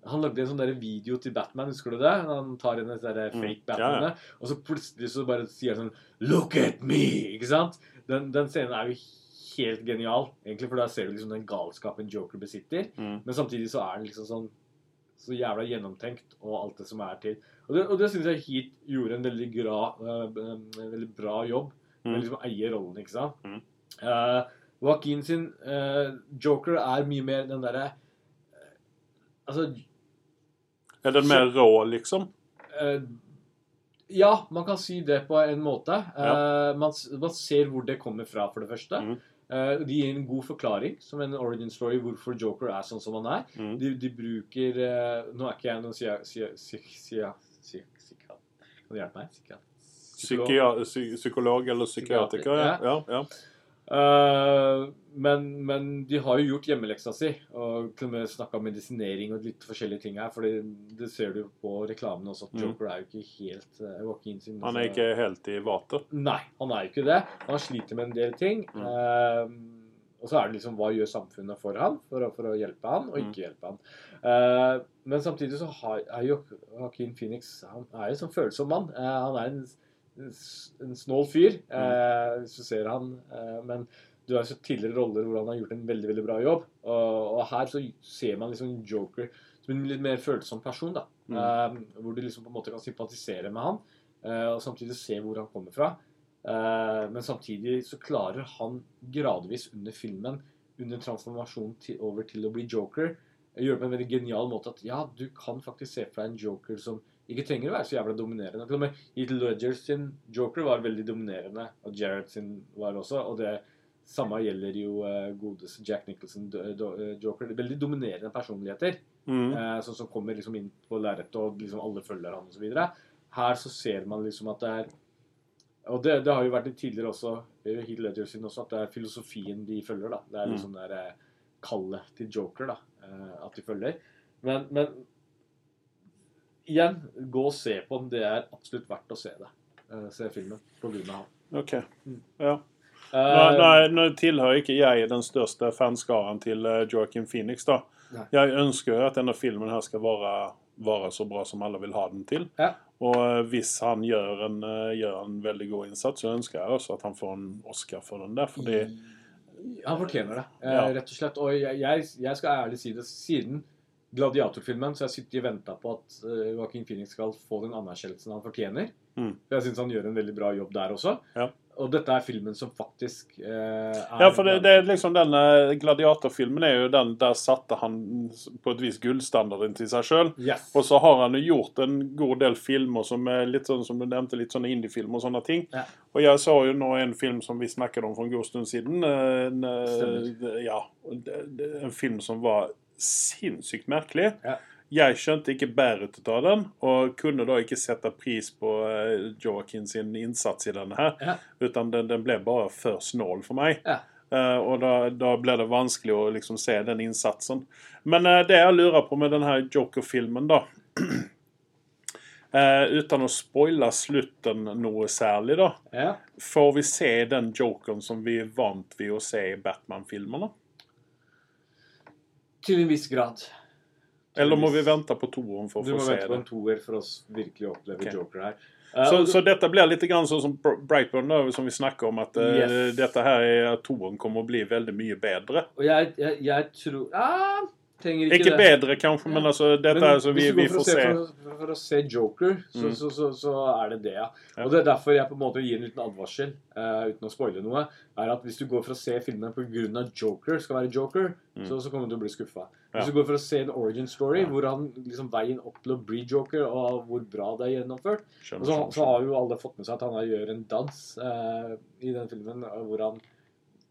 Han lagde en sånn der video til Batman, husker du det? Han tar inn et der Mm. fake Ja, Batman, ja. og så plutselig så bare sier han sånn Look at me! Ikke sant? Den, den scenen er jo helt genial, egentlig, for da ser du liksom den galskapen Joker besitter. Mm. Men samtidig så er den liksom sånn så jævla gjennomtenkt, og alt det som er til. Og det, og det syns jeg Heat gjorde en veldig, gra, eh, en veldig bra jobb med Mm. liksom å eie rollen, ikke sant. Mm. Eh, Joaquin sin uh, Joker er mye mer den derre uh, Altså Er den mer rå, liksom? Uh, Ja, man kan si det på en måte. Ja. man, man ser hvor det kommer fra, for det første. Mm. De gir en god forklaring, som en origin story, hvorfor Joker er sånn som han er. Mm. De, de bruker Nå er ikke jeg noen sia... sia... sia... sia Kan du hjelpe meg? Psykolog. Psykolog eller psykiatriker? Ja. ja, ja. Eh, men, men de har jo gjort hjemmeleksa si, og til og med snakka om medisinering og litt forskjellige ting her. For det ser du på reklamen også, at Mm. Er jo ikke helt uh, Joaquin sin Han er ikke helt i vater. Nei, han er jo ikke det. Han sliter med en del ting. Mm. Uh, og så er det liksom hva gjør samfunnet for han, for for å hjelpe han, og Mm. ikke hjelpe han. Uh, men samtidig så har, er jo Joaquin Phoenix Han er jo en sånn følsom mann. Eh, han er en, en snål fyr, eh, hvis du ser han. Eh, men du har sett tidligere roller hvor han har gjort en veldig veldig bra jobb. Og, og her så ser man liksom Joker som en litt mer følsom person. da. Mm. Eh, hvor du liksom på en måte kan sympatisere med han, eh, og samtidig se hvor han kommer fra. Eh, men samtidig så klarer han gradvis under filmen, under transformasjonen til, over til å bli joker, gjøre det på en veldig genial måte at ja, du kan faktisk se for deg en joker som ikke trenger å være så jævla dominerende. Til og med Heath Ledger sin joker var veldig dominerende, og Jared sin var også. Og det samme gjelder jo uh, godes Jack Nicholson eh, joker. Veldig dominerende personligheter. Mm. Uh, sånn som kommer liksom inn på lerretet, og liksom alle følger han osv. Her så ser man liksom at det er Og det, det har jo vært litt tidligere også, eh, Heath Ledger sin også, at det er filosofien de følger. da. Det er Mm. liksom det eh, kallet til Joker. da. uh, at de følger. Men, men igjen, gå og se på den. Det er absolutt verdt å se det. Eh, se filmen på grunn av han. OK. Ja. Eh, Nå, nå, nå tilhører ikke jeg den største fanskaren til eh, Joaquin Phoenix. da. Nei. Jeg ønsker jo at denne filmen her skal være, være så bra som alle vil ha den til. Ja. Og hvis han gjør en, gjør en veldig god innsats, så ønsker jeg også at han får en Oscar for den der. fordi Han fortjener det, Ja. rett og slett. Og jeg, jeg, jeg skal ærlig si det. Siden Gladiatorfilmen så jeg sitter og venter på at uh, Joaquin Phoenix skal få den anerkjennelsen han fortjener. Mm. For Jeg syns han gjør en veldig bra jobb der også. Ja. Og dette er filmen som faktisk uh, er Ja, for det, det er liksom den eh, Gladiatorfilmen er jo den der satte han på et vis gullstandarden til seg sjøl. Yes. Og så har han jo gjort en god del filmer som er litt sånn som du nevnte, litt sånne indiefilmer og sånne ting. Ja. Og jeg så jo nå en film som vi snakket om for en god stund siden. En, ja, en film som var sinnssykt merkelig. Ja. Jeg skjønte ikke bæret av den, og kunne da ikke sette pris på Joakim Joaquin sin innsats i denne her. Ja. Utan den, den ble bare for snål for meg. Ja. Uh, og da, da ble det vanskelig å liksom se den innsatsen. Men uh, det jeg lurer på med denne Joker-filmen, da [CLEARS THROAT] uh, Uten å spoile slutten noe særlig, da. Ja. Får vi se den jokeren som vi er vant ved å se i Batman-filmene? Til en viss grad. Eller må vi vente på toeren for å få se det? Du må vente på en toer for å virkelig oppleve okay. Joker her. Eh, Så, så dette blir litt grann sånn som Brightburn, da, som vi snakker om, at yes. uh, dette her er at toeren kommer å bli veldig mye bedre. Og jeg, jeg, jeg tror ah, Trenger ikke, Ikke det. bedre, kanskje, men altså, dette Men er så vi, vi får se, se. For, for å se Joker, så, Mm. så, så, så er det det, ja. Og det er derfor jeg på en måte gir en liten advarsel, uh, uten å spoile noe, er at hvis du går for å se filmen pga. Joker skal være Joker, Mm. så, så kommer du til å bli skuffa. Hvis du går for å se en origin story, Ja. hvor han liksom veien opp til å bli Joker, og hvor bra det er gjennomført Skjønner, Og så, har jo alle fått med seg at han gjør en dans uh, i den filmen, hvor han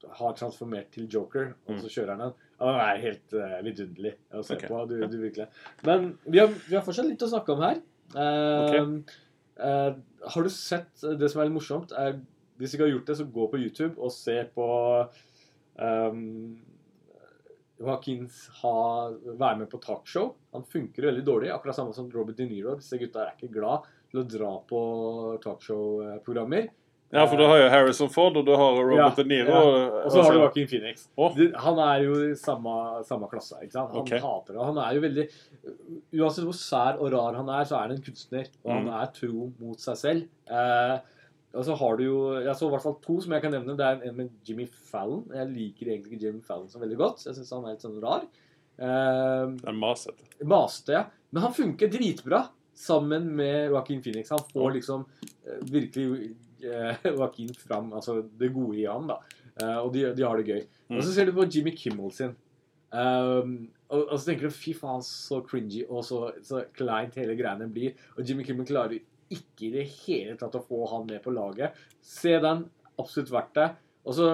har transformert til Joker, og så kjører han den. Det er helt uh, vidunderlig å se okay. På. Du, du virkelig. Men vi har, vi har fortsatt litt å snakke om her. Uh, okay. uh, har du sett det som er litt morsomt? Er, hvis du ikke har gjort det, så gå på YouTube og se på um, Joaquins ha, være med på talkshow. Han funker veldig dårlig, akkurat samme som Robert De Niro. Disse gutta er ikke glad til å dra på talkshow-programmer. Ja, for du har jo Harrison Ford, og du har Robert Ja, De Niro. ja. og- så har du Joaquin Phoenix. Oh. Han er jo i samme, samme klasse. ikke sant? Han okay. hater det. Han er jo veldig Uansett hvor sær og rar han er, så er han en kunstner. Og han Mm. er tro mot seg selv. Eh, og så har du jo Jeg så i hvert fall to som jeg kan nevne. Det er en med Jimmy Fallon. Jeg liker egentlig ikke Jimmy Fallon så veldig godt. Jeg syns han er litt sånn rar. Eh, Den masete. Masete, ja. Men han funker dritbra sammen med Joaquin Phoenix. Han får liksom eh, virkelig [LAUGHS] Joaquin fram, altså det gode i han, da. Eh, og de, de har det gøy. Mm. Og så ser du på Jimmy Kimmel sin. Um, og, og så tenker du fy faen, så cringy og så, så kleint hele greiene blir. Og Jimmy Kimmel klarer ikke i det hele tatt å få han med på laget. Se den. Absolutt verdt det. Og så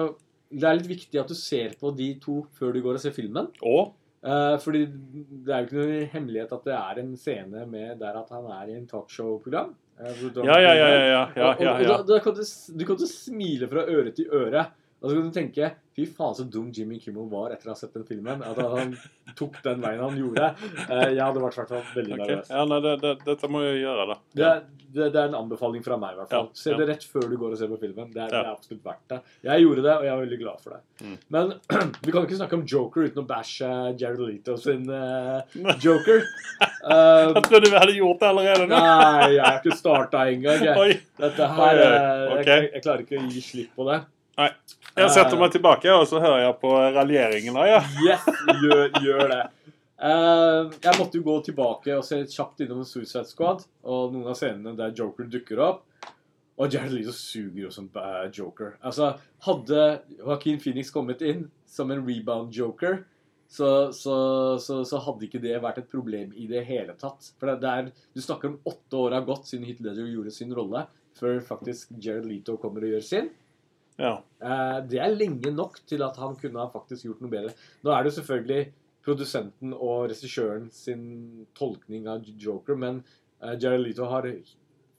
Det er litt viktig at du ser på de to før du går og ser filmen. Og Uh, fordi det er jo ikke noen hemmelighet at det er en scene med der at han er i en talkshow-program. Eh, Ja, ja, ja. ja, ja, ja, ja, da, da kan du, du kan ikke smile fra øre til øre. Så kan du tenke Fy faen, så dum Jimmy Kimmel var etter å ha sett den filmen. At han tok den veien han gjorde. Eh, jeg hadde vært hvert veldig okay. nervøs. Ja, nei, det, det, dette må jeg gjøre, da. Det, det, det er en anbefaling fra meg, i hvert fall. Se det rett før du går og ser på filmen. Det er, det er absolutt verdt det. Jeg gjorde det, og jeg er veldig glad for det. Mm. Men [CLEARS THROAT] vi kan ikke snakke om Joker uten å bæsje Jared Leto sin uh, [LAUGHS] Joker. [LAUGHS] Eh, Jeg trodde vi hadde gjort det allerede nå. nei, jeg har ikke starta engang. Dette her eh, jeg, jeg klarer ikke å gi slipp på det. Nei. Jeg setter meg tilbake, og så hører jeg på raljeringen. Ja. Yes, gjør, gjør det. Uh, jeg måtte jo gå tilbake og se kjapt innom Suicide Squad og noen av scenene der Joker dukker opp. Og Jared Leto suger jo som eh, Joker. Altså, Hadde Joaquin Phoenix kommet inn som en rebound-joker, så, så, så, så hadde ikke det vært et problem i det hele tatt. For det, det er, Du snakker om åtte år har gått siden Heath Ledger gjorde sin rolle, før faktisk Jared Leto kommer og gjør sin. ja. Eh, det er lenge nok til at han kunne ha faktisk gjort noe bedre. Nå er det jo selvfølgelig produsenten og regissøren sin tolkning av Joker, men eh, Jared Leto har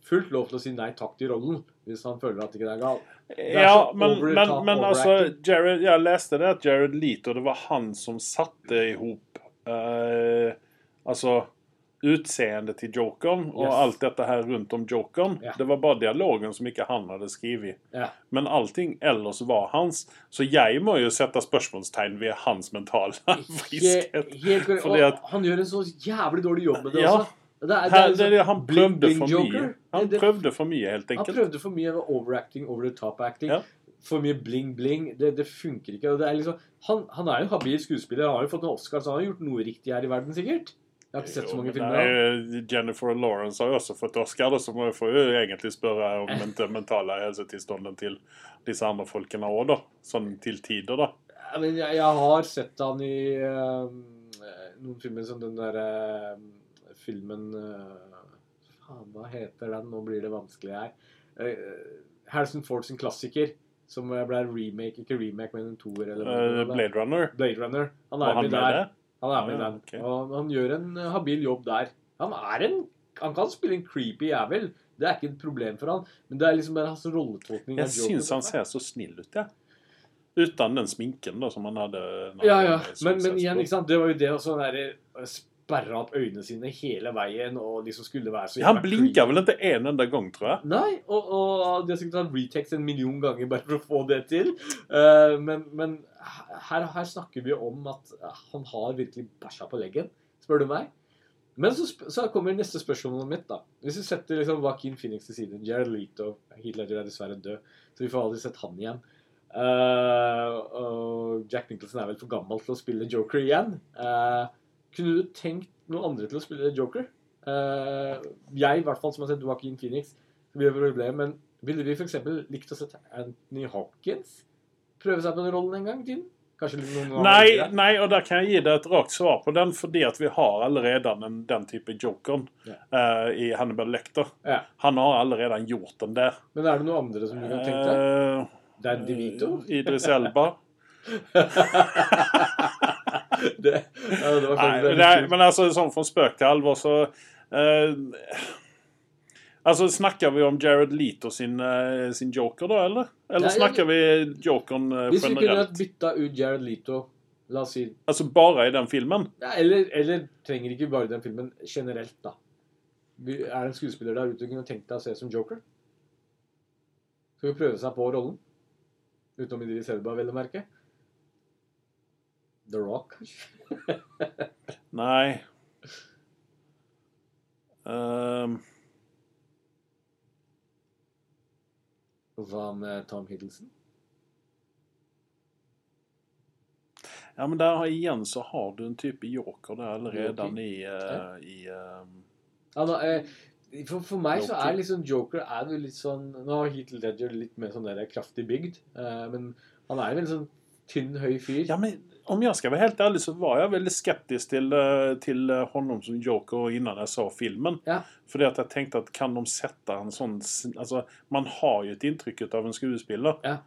fullt lov til å si nei takk til rollen hvis han føler at ikke det er galt. Ja, men, men, men altså. Jared, Jeg leste det at Jared Leto Det var han som satte i hop uh, Altså utseendet til jokeren og Yes. alt dette her rundt om jokeren. Ja. Det var bare dialogen som ikke han hadde skrevet. Ja. Men allting ellers var hans. Så jeg må jo sette spørsmålstegn ved hans mentale [LAUGHS] friskhet. helt helt, at- han gjør en så jævlig dårlig jobb med det Ja. også. Det er, det er er han prøvde for mye. Han prøvde for mye, helt Han prøvde for mye overacting, over the top-acting. Ja. For mye bling-bling. Det, det funker ikke. Det er liksom, han, han er jo en habil skuespiller. Han har jo fått en Oscar, så han har gjort noe riktig her i verden, sikkert. Jeg har ikke sett så mange filmer. er Jennifer Lawrence har jo også fått Oscar, så må jeg få egentlig spørre om [LAUGHS] den mentale helsetilstanden til disse andre folkene òg, da. Sånn til tider, da. Ja, men jeg, jeg har sett han i øh, noen filmer som den derre filmen eh, Faen, hva heter den? Nå blir det vanskelig her. Eh, Harrison Ford sin klassiker, som eh, ble remake, ikke remake, men en toer eller Eh. Blade Runner. Blade Runner. Han er han med der. Han er med Ah, den. Okay. Og han gjør en eh, habil jobb der. Han er en Han kan spille en creepy jævel. Det er ikke et problem for han. Men det er liksom bare hans rolletolkning. Jeg syns han ser så snill ut, jeg. Uten den sminken da, som han hadde. Ja, ja. Men, men igjen, ikke sant? det var jo det å den derre sperre opp øynene sine hele veien og liksom skulle være så Ja, Han blinka vel ikke en enda gang, tror jeg. Nei, og, og de har sikkert hatt retakes en million ganger bare for å få det til. Uh, men men her, her snakker vi om at han har virkelig bæsja på leggen, spør du meg. Men så, så kommer neste spørsmål mitt, da. Hvis vi setter liksom Joaquin Phoenix til side Jared Leto Hitler er dessverre død, så vi får aldri sett han igjen. Uh, og Jack Nicholson er vel for gammel til å spille Joker igjen. Eh, kunne du tenkt noen andre til å spille Joker? Uh, jeg, i hvert fall, som har sett Joaquin Phoenix, det problem, men ville vi f.eks. likt å se Anthony Hopkins prøve seg på den rollen en gang i tiden? Nei, nei, og der kan jeg gi deg et rakt svar på den, fordi at vi har allerede den, den type jokeren yeah. uh, i Hannibal Lecter. Yeah. Han har allerede gjort den der. Men er det noen andre som du kan tenke deg? Uh, Dandy Vito? Idris Elba. [LAUGHS] [LAUGHS] det, ja, det var Nei, det er, men altså, sånn fra spøk til alvor, så eh, Altså, Snakker vi om Jared Leto sin, eh, sin joker, da, eller? Eller Nei, jeg- snakker vi jokeren generelt? Hvis vi kunne bytta ut Jared Leto La oss si Altså bare i den filmen? ja, eller, eller trenger ikke bare den filmen generelt, da. Er det en skuespiller der ute du kunne tenkt deg å se som Joker? Skal vi prøve seg på rollen? Utenom Idris Elba, vel å merke. The Rock, kanskje? [LAUGHS] Nei. Um. Hva med Tom Hiddleston? ja, men der igjen så har du en type joker der allerede okay. i, uh, i um, Ja, da, eh, for, for meg så er liksom Joker er jo litt sånn Nå har Heatle Ledger litt mer sånn der kraftig bygd, eh, men han er jo en sånn tynn, høy fyr. Ja, men om jeg skal være helt ærlig så var jeg veldig skeptisk til, eh, til eh, honom som joker innan jeg så filmen. Ja. Fordi at jeg tenkte at kan de sette en sånn altså, Man har jo et inntrykk av en skuespiller. Ja.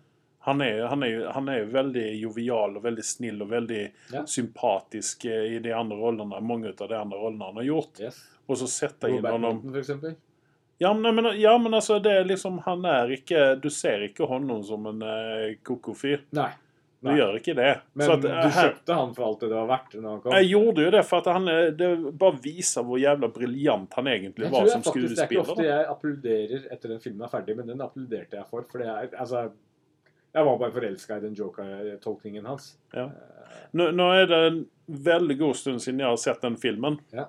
Han er, han, jo- han jo veldig jovial og veldig snill og veldig Ja. sympatisk eh, i de andre rollene, mange av de andre rollene han har gjort. Yes. Og så inn Robert honom Norton, for eksempel. ja men, ja, men altså, det er liksom Han er ikke Du ser ikke honom som en eh, koko-fyr. Nei. Du Nei. gjør ikke det. Men Så at, du eh, kjøpte han for alt det det var verdt når han kom? Jeg gjorde jo det, for han er, det bare viser hvor jævla briljant han egentlig Jeg var jeg som faktisk, Det er ikke ofte jeg applauderer etter den filmen er ferdig, men den applauderte jeg for. For det er altså Jeg var bare forelska i den joker-tolkningen hans. Ja. Nå, nå er det en veldig god stund siden jeg har sett den filmen. Ja.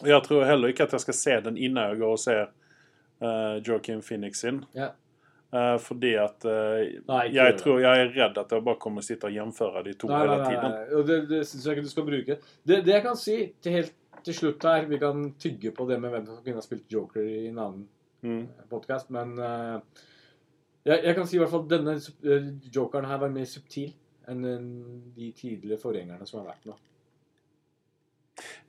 Jeg tror heller ikke at jeg skal se den innen jeg går og ser uh, Joaquin Phoenix sin. Ja. Eh, fordi at eh, Nei, jeg tror jeg er redd at jeg bare kommer å sitte og gjenføre de to Nei, nei, hele tiden. nei. Og det, det syns jeg ikke du skal bruke. Det, det jeg kan si til helt til slutt her Vi kan tygge på det med hvem som kunne ha spilt Joker i en annen Mm. podkast, men uh, jeg, jeg kan si i hvert fall at denne uh, jokeren her var mer subtil enn de tidligere forgjengerne som har vært nå.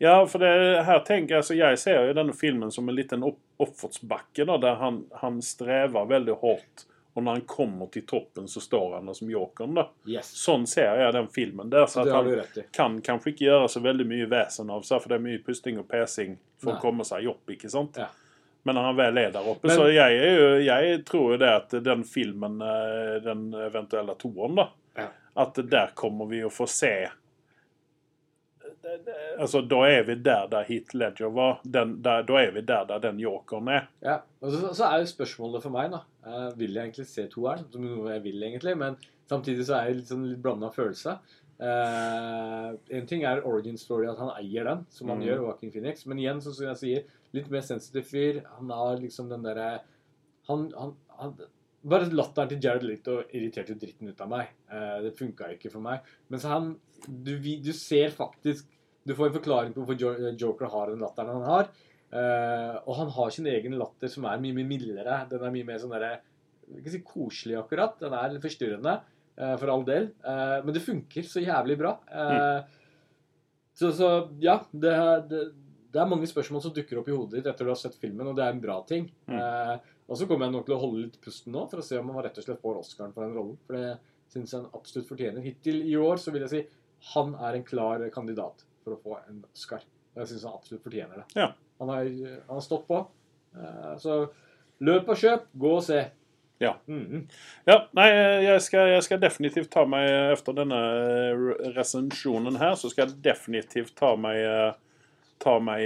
Ja, for det her tenker jeg, så jeg ser jo denne filmen som en liten opp, oppfartsbakke, da, der han, han strever veldig hardt. Og når han kommer til toppen, så står han der som jokeren. da. Yes. Sånn ser jeg den filmen der. Så han kan kanskje ikke gjøre så veldig mye vesen av seg, for det er mye pusting og pesing for Nei. å komme seg opp. ikke sant? Ja. Men når han vel er der oppe, Men- så jeg, jo, jeg tror jo det at den filmen, eh, den eventuelle toeren, da, Ja. at der kommer vi å få se Altså, da er vi der der Heath Ledger var. Den, der, da er vi der der den jokeren er. Ja, og så, så er jo spørsmålet for meg, da uh, Vil jeg egentlig se toeren? Som noe jeg vil, egentlig. Men samtidig så er det litt sånn litt blanda følelse. Eh, en ting er origin story, at han eier den, som han Mm. gjør, Joaquin Phoenix. Men igjen, som jeg sier, litt mer sensitiv fyr. Han har liksom den derre han, han, han Bare latteren til Jared Leto irriterte jo dritten ut av meg. Uh, det funka ikke for meg. Mens han du, du ser faktisk Du får en forklaring på hvorfor Joker har den latteren han har. Uh, og han har sin egen latter som er mye mye mildere. Den er mye mer sånn derre Ikke si koselig, akkurat. Den er litt forstyrrende, uh, for all del. Uh, men det funker så jævlig bra. Mm. så, så ja, det, det, det er mange spørsmål som dukker opp i hodet ditt etter du har sett filmen, og det er en bra ting. Mm. Eh, og så kommer jeg nok til å holde litt pusten nå for å se om han rett og slett får Oscaren for den rollen. For det syns jeg han absolutt fortjener. Hittil i år så vil jeg si han er en klar kandidat for å få en Oscar. Jeg syns han absolutt fortjener det. Ja. Han, har, han har stått på. Eh, så løp og kjøp, gå og se. Ja. Mhm. Ja, nei, jeg skal, jeg skal definitivt ta meg Efter denne eh, resensjonen her, så skal jeg definitivt ta meg eh, Ta meg,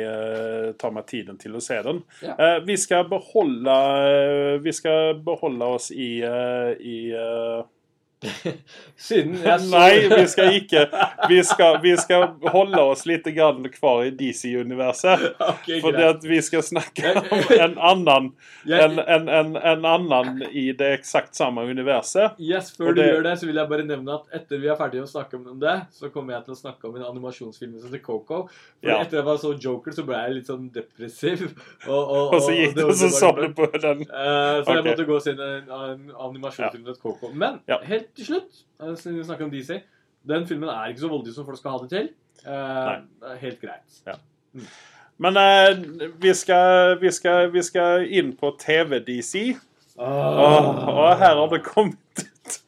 ta meg tiden til å se den. Ja. Eh, Vi skal beholde eh, Vi skal beholde oss i, i [LAUGHS] Siden jeg [LAUGHS] så Nei, vi skal ikke. Vi skal, vi skal holde oss litt grann kvar i DC-universet. [LAUGHS] Okay, at vi skal snakke om en annen en, en, en, en annen i det eksakt samme universet. Yes, Før det, du gjør det, så vil jeg bare nevne at etter vi er ferdige å snakke om det, så kommer jeg til å snakke om en animasjonsfilm som heter Coco. For Ja. etter jeg var så Joker, så ble jeg litt sånn depressiv. Og, og, Og så gikk det, og så du på den. Uh, så jeg måtte gå og se en, en animasjonsfilm som heter Coco. Men Ja. helt til slutt, eh, siden vi snakker om DC, den filmen er ikke så voldelig som folk skal ha det til. Eh, det er helt greit. Men eh, vi, skal, vi, skal, vi skal inn på TV-DC. Oh. og her har det kommet ut.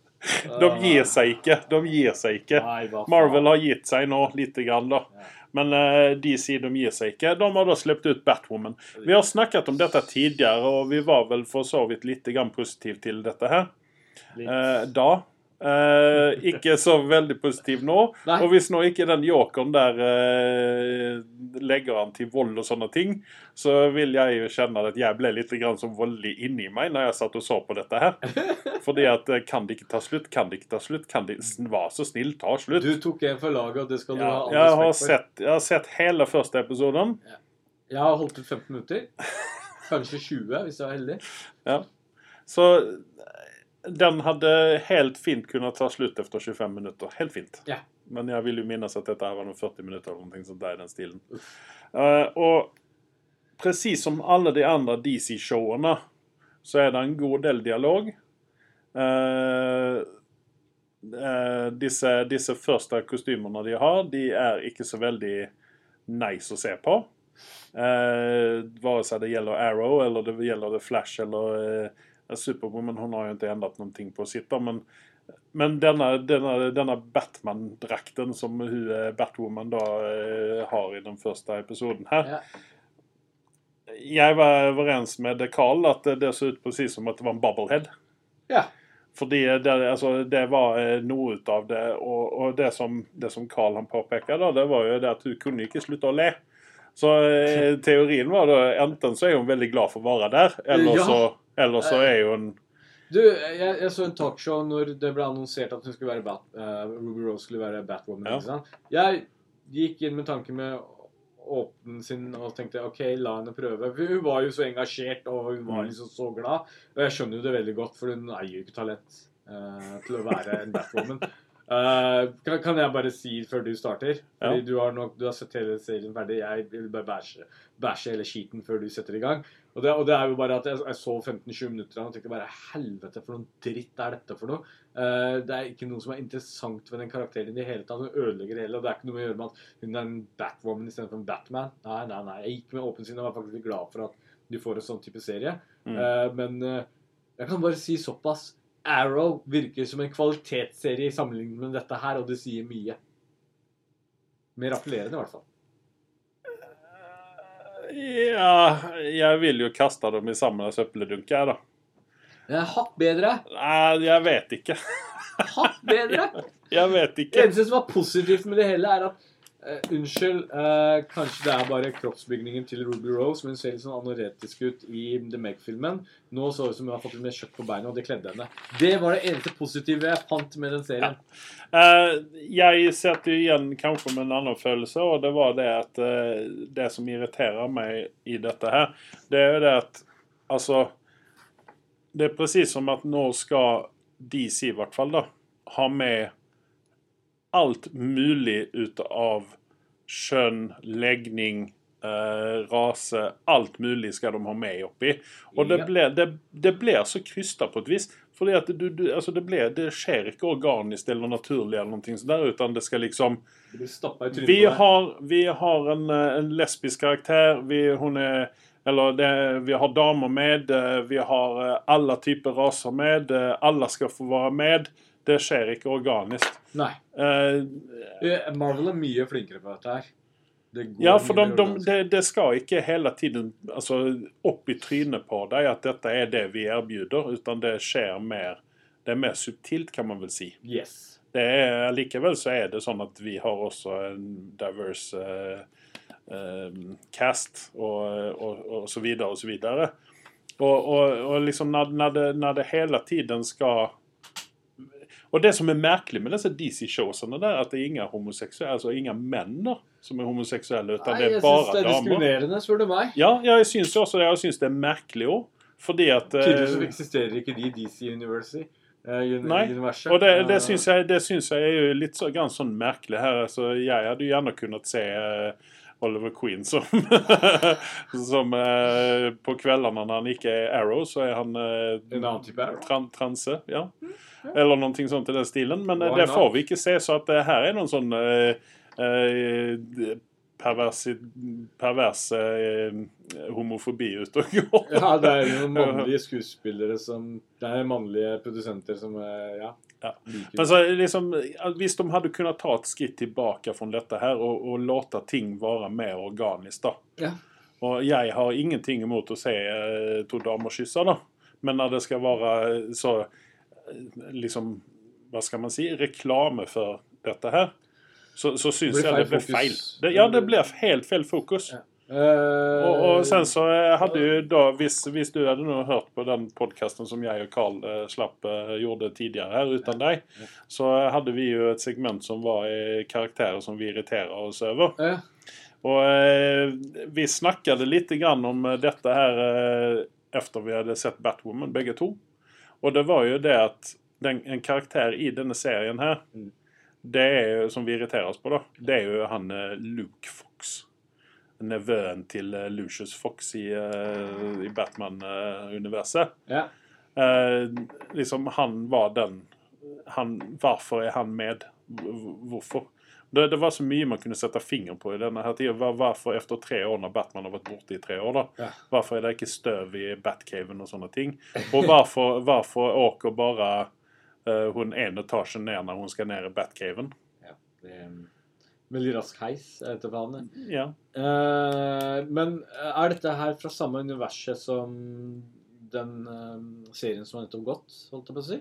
De gir seg ikke. De gir seg ikke. Nei. Marvel har gitt seg nå, lite grann, da. Ja. Men eh, DC de gir seg ikke. De har da sluppet ut Batwoman. Vi har snakket om dette tidligere, og vi var vel for så vidt litt grann positiv til dette her. Eh, da. Eh, ikke så veldig positiv nå. Nei. Og hvis nå ikke den jokeren der eh, legger han til vold og sånne ting, så vil jeg jo kjenne at jeg ble litt grann som voldelig inni meg når jeg satt og så på dette her. [LAUGHS] Fordi at eh, kan det ikke ta slutt? Kan det ikke ta slutt? Kan det Vær så snill, ta slutt. Du tok en for laget, og det skal du Ja, ha all jeg, har sett, jeg har sett hele første episoden. Jeg har holdt ut 15 minutter. Kanskje 20, hvis jeg er heldig. Ja. Så den hadde helt fint kunnet ta slutt etter 25 minutter. Helt fint. Ja. Men jeg vil jo minnes at dette her var noen 40 minutter eller noe sånt der i den stilen. Uh, og precis som alle de andre DC-showene så er det en god del dialog. Uh, uh, disse, disse første kostymene de har, de er ikke så veldig nice å se på. Uh, vare seg det gjelder Arrow eller det gjelder The Flash eller eh, Superwoman. Hun har jo ikke endret ting på sitt. Men, men denne, denne, denne Batman-drakten som hun, eh, Batwoman da eh, har i den første episoden her Ja. Jeg var overens med Carl at det, så ut precis som at det var en bubblehead. Ja. Fordi det, altså, det var eh, noe ut av det. Og, og det som, det som Carl han påpekte, da, det var jo det at hun kunne ikke slutte å le. Så eh, teorien var da enten så er hun veldig glad for å være der, eller, Ja. så, eller så er hun Du, jeg, jeg så en talkshow når det ble annonsert at hun skulle være Bat, uh, Ruby Rose skulle være Batwoman. Ja. Ikke sant? Jeg gikk inn med tanke med åpnen sin og tenkte OK, la henne prøve. For hun var jo så engasjert og hun var Mm. liksom så glad. Og jeg skjønner jo det veldig godt, for hun eier jo ikke talent uh, til å være en Batwoman. Uh, [LAUGHS] kan, kan jeg bare si før du starter? Fordi Ja. du har nok du har sett hele serien ferdig. Jeg vil bare bæsje, bæsje hele skiten før du setter i gang. Og det, og det er jo bare at jeg, jeg så 15-20 minutter og tenkte bare helvete, for noe dritt er dette for noe? Uh, det er ikke noe som er interessant ved den karakteren i det hele tatt. Hun ødelegger det hele. Og det er ikke noe med å gjøre med at hun er en Batwoman istedenfor en Batman. Nei, nei, nei. Jeg gikk med åpen sinn og var faktisk glad for at du får en sånn type serie. Mm. Uh, men uh, jeg kan bare si såpass. Arrow virker som en kvalitetsserie i sammenligning med dette her, og det sier mye. Mer appellerende, i hvert fall. Ja, jeg vil jo kaste dem i samme søppeldunke, jeg, da. Det hakk bedre. Nei, jeg vet ikke. Hakk bedre. [LAUGHS] Jeg vet Det ikke. eneste som var positivt med det hele, er at Eh, unnskyld, uh, kanskje det er bare kroppsbygningen til Ruby Rose, men hun ser litt sånn anoretisk ut i The Meg-filmen. Nå så det ut som hun har fått litt mer kjøtt på beina, og det kledde henne. Det var det eneste positive jeg fant med den serien. Eh, jeg setter igjen kanskje med en annen følelse, og det var det at det som irriterer meg i dette her, det er jo det at altså Det er presis som at nå skal DC, i hvert fall, da, ha med alt mulig ut av kjønn, legning, eh, rase Alt mulig skal de ha med oppi. Og det blir, det, det blir så krysta på et vis. Fordi at du, du, altså det, det skjer ikke organisk eller naturlig, eller noe sånt der, utan det skal liksom vi har, vi har en, en lesbisk karakter. Vi, hun er, eller det, vi har damer med. eh, Vi har eh, alle typer raser med. eh, Alle skal få være med. Det skjer ikke organisk. Nei. Uh, Marvel er mye flinkere på dette her. Det ja, for de, de, det, det skal ikke hele tiden altså, opp i trynet på deg at dette er det vi erbjuder, utan det skjer mer Det er mer subtilt, kan man vel si. Yes. Det er, likevel så er det sånn at vi har også en diverse uh, uh, cast og, og, og så videre og så videre. Og, og, og liksom når, når, det, når det hele tiden skal Og det som er merkelig med disse DC-showsene, der, at det er ingen homoseksuelle, altså ingen menn da, som er homoseksuelle, utan Nei, det jeg er syns bare det er diskriminerende, spør du meg. Ja, ja, jeg syns også det. Jeg syns det er merkelig òg. Fordi at eh, Tydeligvis så eksisterer ikke de i DC University. eh, Nei, universet. Og det, det Eh, syns jeg, jeg er jo litt så, grann sånn merkelig her. Altså, jeg hadde gjerne kunnet se eh, Oliver Queen som, [LAUGHS] som eh, På kveldene når han ikke er Arrow, så er han eh, En annen type Arrow. tran, transe. Ja. Eller noe sånt i den stilen. Men eh, Why det får vi ikke se, så at det her er noen sånn eh, perverse, eh, homofobi ute og går. Ja, det er noen [LAUGHS] mannlige skuespillere som Det er mannlige produsenter som eh, ja, Ja. Men så liksom, Hvis de hadde kunnet ta et skritt tilbake fra dette her og, og låte ting være mer organisk, da. Ja. Og jeg har ingenting imot å se eh, to damer kysse, da. Men når det skal være så eh, liksom Hva skal man si? Reklame for dette her. Så, så syns jeg det ble fokus. feil. Det, ja, det ble helt feil fokus. Ja. Uh, Og, og sen så eh, hadde jo da, hvis, hvis du hadde nå hørt på den podkasten som jeg og Carl eh, slapp eh, gjorde tidligere her uten deg, så hadde vi jo et segment som var eh, karakterer som vi irriterer oss over. ja. Og eh, vi snakket litt grann om eh, dette her eh, efter vi hadde sett Batwoman, begge to. Og det var jo det at den, en karakter i denne serien her, Mm. det er jo, som vi irriterer oss på, da, det er jo han eh, Luke Fox. Nevøen til eh, Lucius Fox i, eh, i Batman-universet. ja. Eh, liksom, han var den han, Hvorfor er han med? Hvorfor? Det, det var så mye man kunne sette fingeren på i denne her tiden. Hvorfor etter tre år, når Batman har vært borte i tre år, da, Ja. hvorfor er det ikke støv i Batcaven og sånne ting? Og hvorfor, [LAUGHS] hvorfor åker bare uh, hun ene etasje ned når hun skal ned i Batcaven? Det er en veldig rask heis etter planen. Ja. Uh, men er dette her fra samme universet som den uh, serien som har nettopp gått, holdt jeg på å si?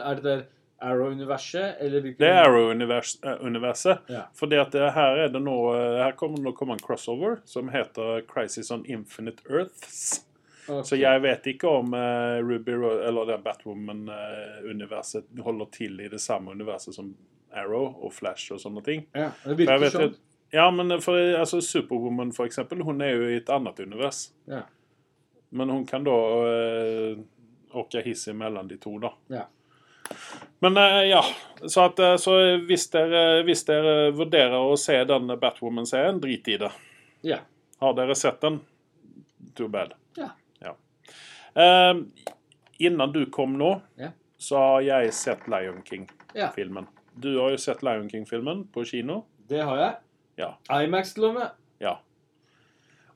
Er det Arrow-universet, eller hvilken Det er Arrow-universet. Ja. Fordi at her er det nå eh, Her kommer det å komme en crossover som heter Crisis on Infinite Earths. Okay. Så jeg vet ikke om uh, Ruby eller det Batwoman-universet holder til i det samme universet som Arrow og Flash og sånne ting. Ja, det For virker sånn. Ja, men for, altså, Superwoman, for eksempel, hun er jo i et annet univers. Ja. Men hun kan da uh, åke hiss imellom de to, da. Ja. Men eh, ja, så, at, eh, så hvis, dere, hvis dere vurderer å se den Batwoman-serien, drit i det. Ja. Har dere sett den? Too bad. Ja. Eh, innan du kom nå, Ja. så har jeg sett Lion King-filmen. Du har jo sett Lion King-filmen på kino. Det har jeg. Ja. Imax til og med. Ja.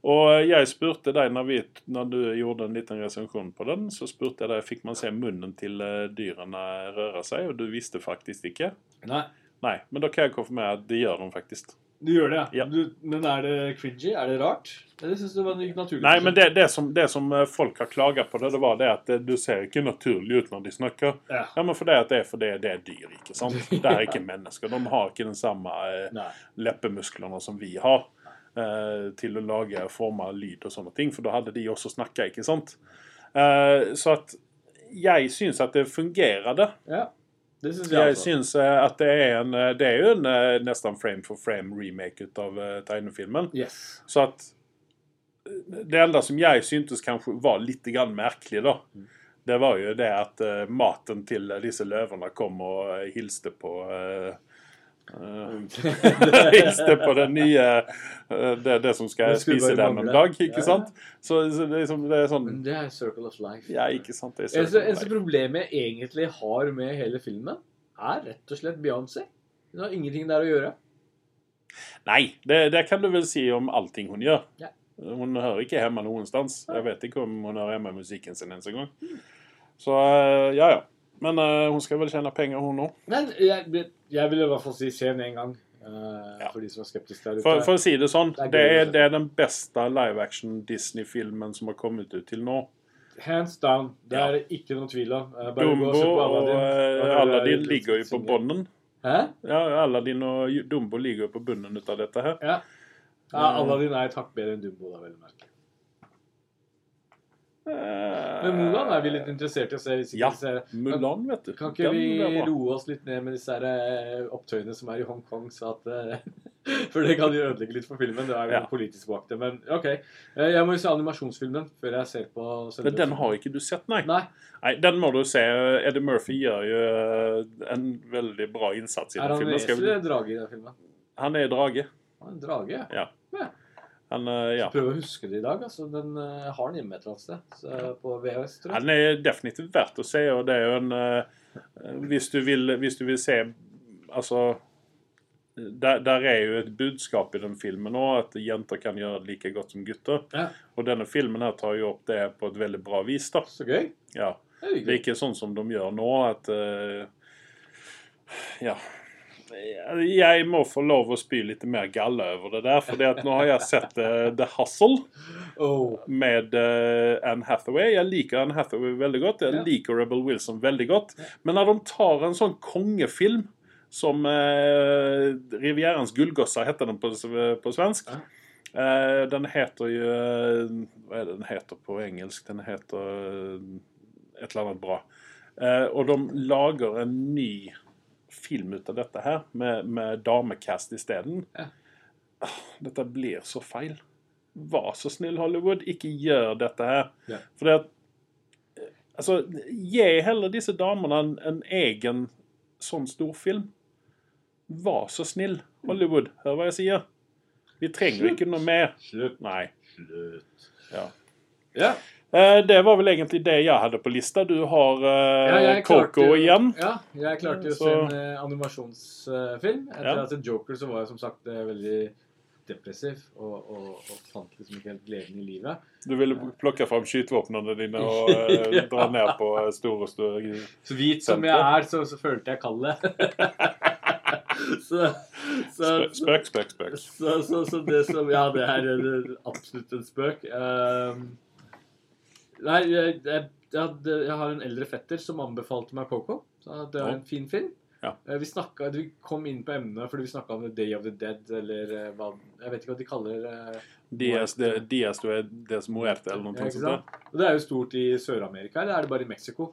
Og jeg spurte deg når, vi, når du gjorde en liten resensjon på den, så spurte jeg deg fikk man se munnen til eh, dyrene røre seg, og du visste faktisk ikke. Nei. Nei, men da kan jeg konfirmere at det gjør de faktisk. Du gjør det, Ja. Du, men er det cringy? Er det rart? Eller syns du det var naturlig? Nei, men det, det, som, det som eh, folk har klaga på, det, det var det at det, du ser ikke naturlig ut når de snakker. Ja. Ja, men for det det er fordi det er dyr, ikke sant? [LAUGHS] Det er ikke mennesker. De har ikke den samme eh, leppemusklene som vi har eh, til å lage former, lyd og sånne ting, for da hadde de også snakka, ikke sant? Eh, så at jeg syns at det fungerer, det. Ja, det syns jeg, Jeg syns eh, at det er en eh, Det er jo en eh, nesten frame for frame remake ut av eh, tegnefilmen. Yes. Så at eh, Det enda som jeg syntes kanskje var litt merkelig, da, det var jo det at eh, maten til disse løvene kom og eh, hilste på eh, eh, [LAUGHS] Hilste på det nye eh, det, det som skal Det spise den dem en dag, ikke Ja. sant? Så, så det, er liksom, det er sånn Men det er circle of life. Ja, ikke sant? Det er Eneste, eneste problemet jeg egentlig har med hele filmen, er rett og slett Beyoncé. Hun har ingenting der å gjøre. Nei, det, det kan du vel si om allting hun gjør. Ja. Hun hører ikke hjemme noenstans. Jeg vet ikke om hun hører hjemme i musikken sin ens en gang. Så eh, ja, ja. Men uh, hun skal vel tjene penger, hun òg. Men jeg, jeg vil i hvert fall si se den en gang. Uh, Ja. For de som er skeptiske der ute. For, for å si det sånn, Det er det er, det er den beste live action Disney-filmen som har kommet ut til nå. Hands down. Det er det ikke noen tvil om. Gå Dumbo og Aladdin. Og uh, Aladdin ligger jo på bunnen. Hæ? Ja, Aladdin og Dumbo ligger jo på bunnen ut av dette her. Ja. ja Aladdin er et hakk bedre enn Dumbo, da, vel å merke. Men Mulan er vi litt interessert i å se. Ja. Mulan, vet du. Kan ikke vi roe oss litt ned med disse her, eh, opptøyene som er i Hongkong? Så eh, [LAUGHS] for det kan jo ødelegge litt for filmen. Det er jo Ja. politisk bak det. Men OK. Eh, Jeg må jo se animasjonsfilmen før jeg ser på Men Den har ikke du sett, nei. Nei. Nei, Den må du se. Eddie Murphy gjør jo eh, en veldig bra innsats i den filmen. Er han esel eller drage i den filmen? Han er drage. Han er drage. Ja. Ja. Han, eh, ja. Prøv å huske det i dag. altså. Den uh, har den hjemme et eller annet sted. Så, på VHS, tror jeg. Den er definitivt verdt å se, og det er jo en Uh, Hvis du vil, hvis du vil se Altså der, der er jo et budskap i den filmen òg, at jenter kan gjøre det like godt som gutter. Ja. Og denne filmen her tar jo opp det på et veldig bra vis. da. Så gøy. Ja. Det er Det er ikke sånn som de gjør nå, at Ja. Jeg må få lov å spy litt mer galle over det der, for nå har jeg sett uh, The Hustle Oh. med uh, Anne Hathaway. Jeg liker Anne Hathaway veldig godt. Jeg Ja. liker Rebel Wilson veldig godt. Men når de tar en sånn kongefilm som uh, 'Rivierens gullgosser' heter den på, på svensk. Eh, den heter jo Hva er det den heter på engelsk? Den heter et eller annet bra. Og de lager en ny film ut av dette her, med, med damecast isteden. Ja. Dette blir så feil. Vær så snill, Hollywood, ikke gjør dette her. Ja. For det at eh, Altså, gi heller disse damene en, en egen sånn storfilm. Vær så snill, Hollywood. Hør hva jeg sier. Vi trenger ikke noe mer. Slutt. Nei. Slutt. Ja. Ja. Eh, Det var vel egentlig det jeg hadde på lista. Du har uh, Ja, klarte Coco jo- igjen. Ja, jeg klarte jo sin en eh, animasjonsfilm. Etter Ja. at Joker så var jeg som sagt veldig depressiv og, og, og fant liksom ikke helt gleden i livet. Du ville plukke fram skytevåpnene dine og [LAUGHS] eh, Ja. dra ned på store store Så hvit som jeg er, så, så følte jeg kallet. [LAUGHS] så, så, Spøk, spøk, spøk. Så, så, så det som Ja, det er eh, absolutt en spøk. Ehm, nei, jeg, jeg, hadde, jeg har en eldre fetter som anbefalte meg Coco. Det var en fin film. Ja. Eh, Vi, snakket, vi kom inn på emnet fordi vi snakka om The Day of the Dead, eller eh, hva Jeg vet ikke hva de kaller eh, de, Dias de Des Muerte, eller noe ja, sånt. Og Det er jo stort i Sør-Amerika, eller er det bare i Mexico?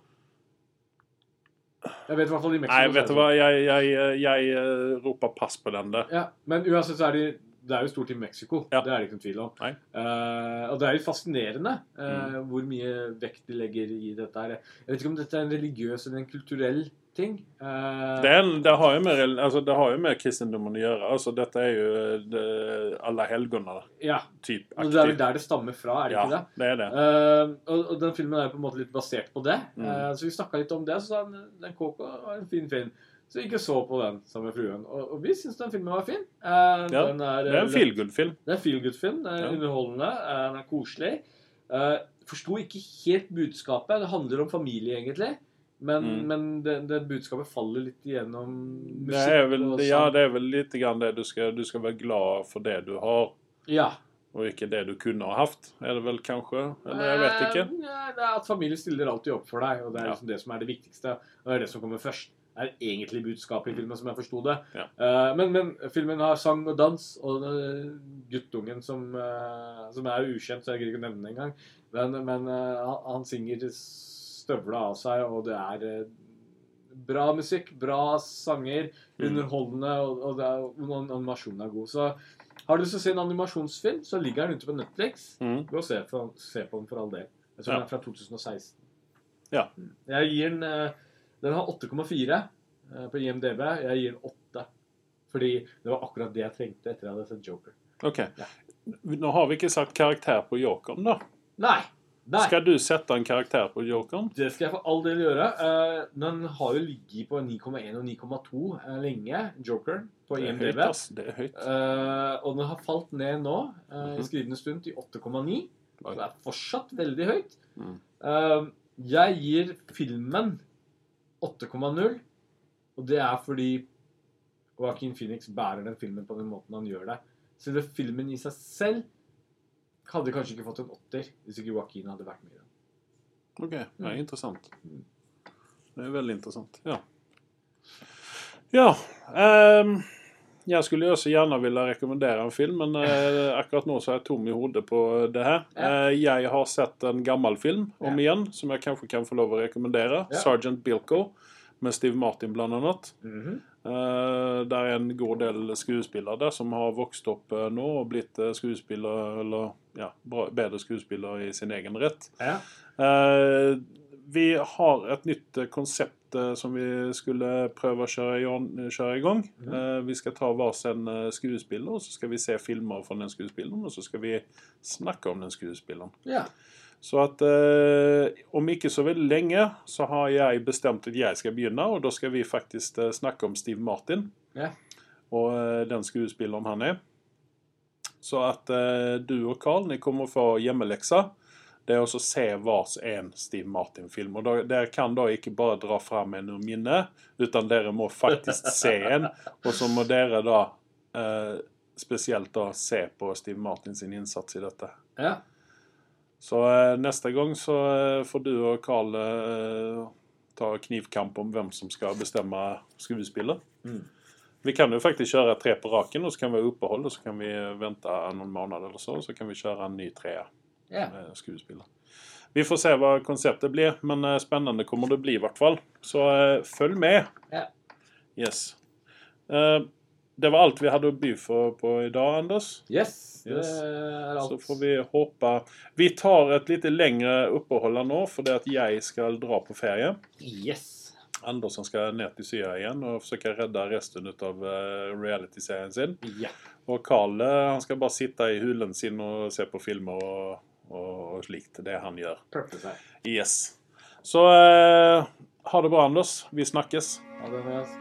Jeg vet i hvert fall i Mexico. Nei, er vet du hva, jeg, jeg, jeg jeg roper pass på den der. Ja, men uansett så er det det er jo stort i Mexico. Ja. Det er det ikke noen tvil om. Eh, og det er jo fascinerende eh, hvor mye vekt de legger i dette her. Jeg vet ikke om dette er en religiøs eller en kulturell ting. Uh, Det, er, en- det, har jo med, altså, det har jo med kristendommen å gjøre. Altså, dette er jo det, alle helgener ja, typ og Det er vel der det stammer fra, er det Ja, ikke det? det er det. Og, og den filmen er på en måte litt basert på det. Mm. Så vi snakka litt om det. Så han den Coco var en fin film. Så vi ikke så på den sammen med fruen. Og, og vi syns den filmen var fin. Eh, Ja, den er, Det er en eh, feelgood-film. Det er en feel good-film. Den er Ja. underholdende. eh, Den er koselig. Uh, Forsto ikke helt budskapet. Det handler om familie, egentlig. Men, Mm. men det, det budskapet faller litt igjennom Det er vel, og ja, det er vel litt grann det du skal, du skal være glad for det du har Ja. Og ikke det du kunne ha haft. er det vel kanskje? Eller jeg vet ikke. Eh, det er at familie stiller alltid opp for deg, og det er Ja. liksom det som er det viktigste. Og det er det som kommer først. Er egentlig budskapet i filmen, som jeg forsto det. Ja. Uh, men, men filmen har sang og dans, og eh, guttungen som, uh, som er ukjent, så jeg gidder ikke å nevne det engang, men, men uh, han, synger støvla av seg, og det er bra musikk, bra sanger, Mm. underholdende, og, og, det er, og animasjonen er god. Så har du lyst til å se en animasjonsfilm, så ligger den ute på Netflix. Mm. Gå og se, for, se på den for all del. Jeg tror Ja. den er fra 2016. Ja. Jeg gir den Den har 8,4 eh, på IMDb. Jeg gir den 8. Fordi det var akkurat det jeg trengte etter jeg hadde sett Joker. Ok. Ja. Nå har vi ikke sagt karakter på Jokeren, da. Nei! Nei! Skal du sette en karakter på jokeren? Det skal jeg for all del gjøre. Eh, den har jo ligget på 9,1 og 9,2 eh, lenge, Joker, på Det er høyt, ass. Det er. Eh, og den har falt ned nå, eh, Mhm. i skrivende stund, til 8,9. Så Det er fortsatt veldig høyt. Mm. Jeg gir filmen 8,0, og det er fordi Joaquin Phoenix bærer den filmen på den måten han gjør det. Selve filmen i seg selv hadde kanskje ikke fått en åtter hvis ikke Joaquin hadde vært med i den. Ok. ja, er interessant. Det er veldig interessant. Ja. Ja, ehm, jag skulle jo også gjerne ville rekommendere en film, men eh, akkurat nå så er jeg tom i hodet på det her. Ja. Eh, jag har sett en gammel film om Ja. igjen, som jeg kanskje kan få lov å rekommendere. Ja. Sergeant Bilko med Steve Martin bland Mm -hmm. Eh, det er en god del skuespillere der som har vokst opp eh, nå og blitt eh, skuespillere, eller ja, bra, bedre skuespillere i sin egen rett. Vi har et nytt konsept eh, som vi skulle prøve å kjøre, i- gang. Mhm. Eh, vi skal ta hver sin eh, skuespiller, og så skal vi se filmer fra den skuespilleren, og så skal vi snakke om den skuespilleren. ja. Så at eh, om ikke så veldig lenge så har jeg bestemt at jeg skal begynne, og da skal vi faktisk snakke om Steve Martin. Ja. Og eh, den skuespilleren han er. Så at eh, du og Carl, ni kommer å få hjemmeleksa. Det er å se hver en Steve Martin-film. Og da, dere kan da ikke bare dra fram en ur minnet, utan dere må faktisk [LAUGHS] se en. Og så må dere da eh, spesielt da se på Steve Martin sin innsats i dette. ja. Så eh, neste gang så eh, får du og Carl eh, ta knivkamp om hvem som skal bestemme skuespiller. Mm. Vi kan jo faktisk kjøre tre på raken, og så kan vi ha opphold, og så kan vi vente noen måneder eller så, og så kan vi kjøre en ny trea med skuespiller. Vi får se hva konseptet blir, men eh, spennende kommer det bli i hvert fall. Så uh, følg med. Yeah. Yes. Uh, det var alt vi hadde å by for på i dag, Anders. Yes. Yes. Det er alt. Så får vi håpe Vi tar et litt lengre opphold nå, fordi at jeg skal dra på ferie. Yes. Andersen skal ned til Syria igjen og forsøke å redde resten ut av reality-serien sin. Ja. Og Carl han skal bare sitte i hulen sin og se på filmer og, og, slikt. Det han gjør. Yes. Så eh, ha det bra, Anders. Vi snakkes. Ha det, Andreas.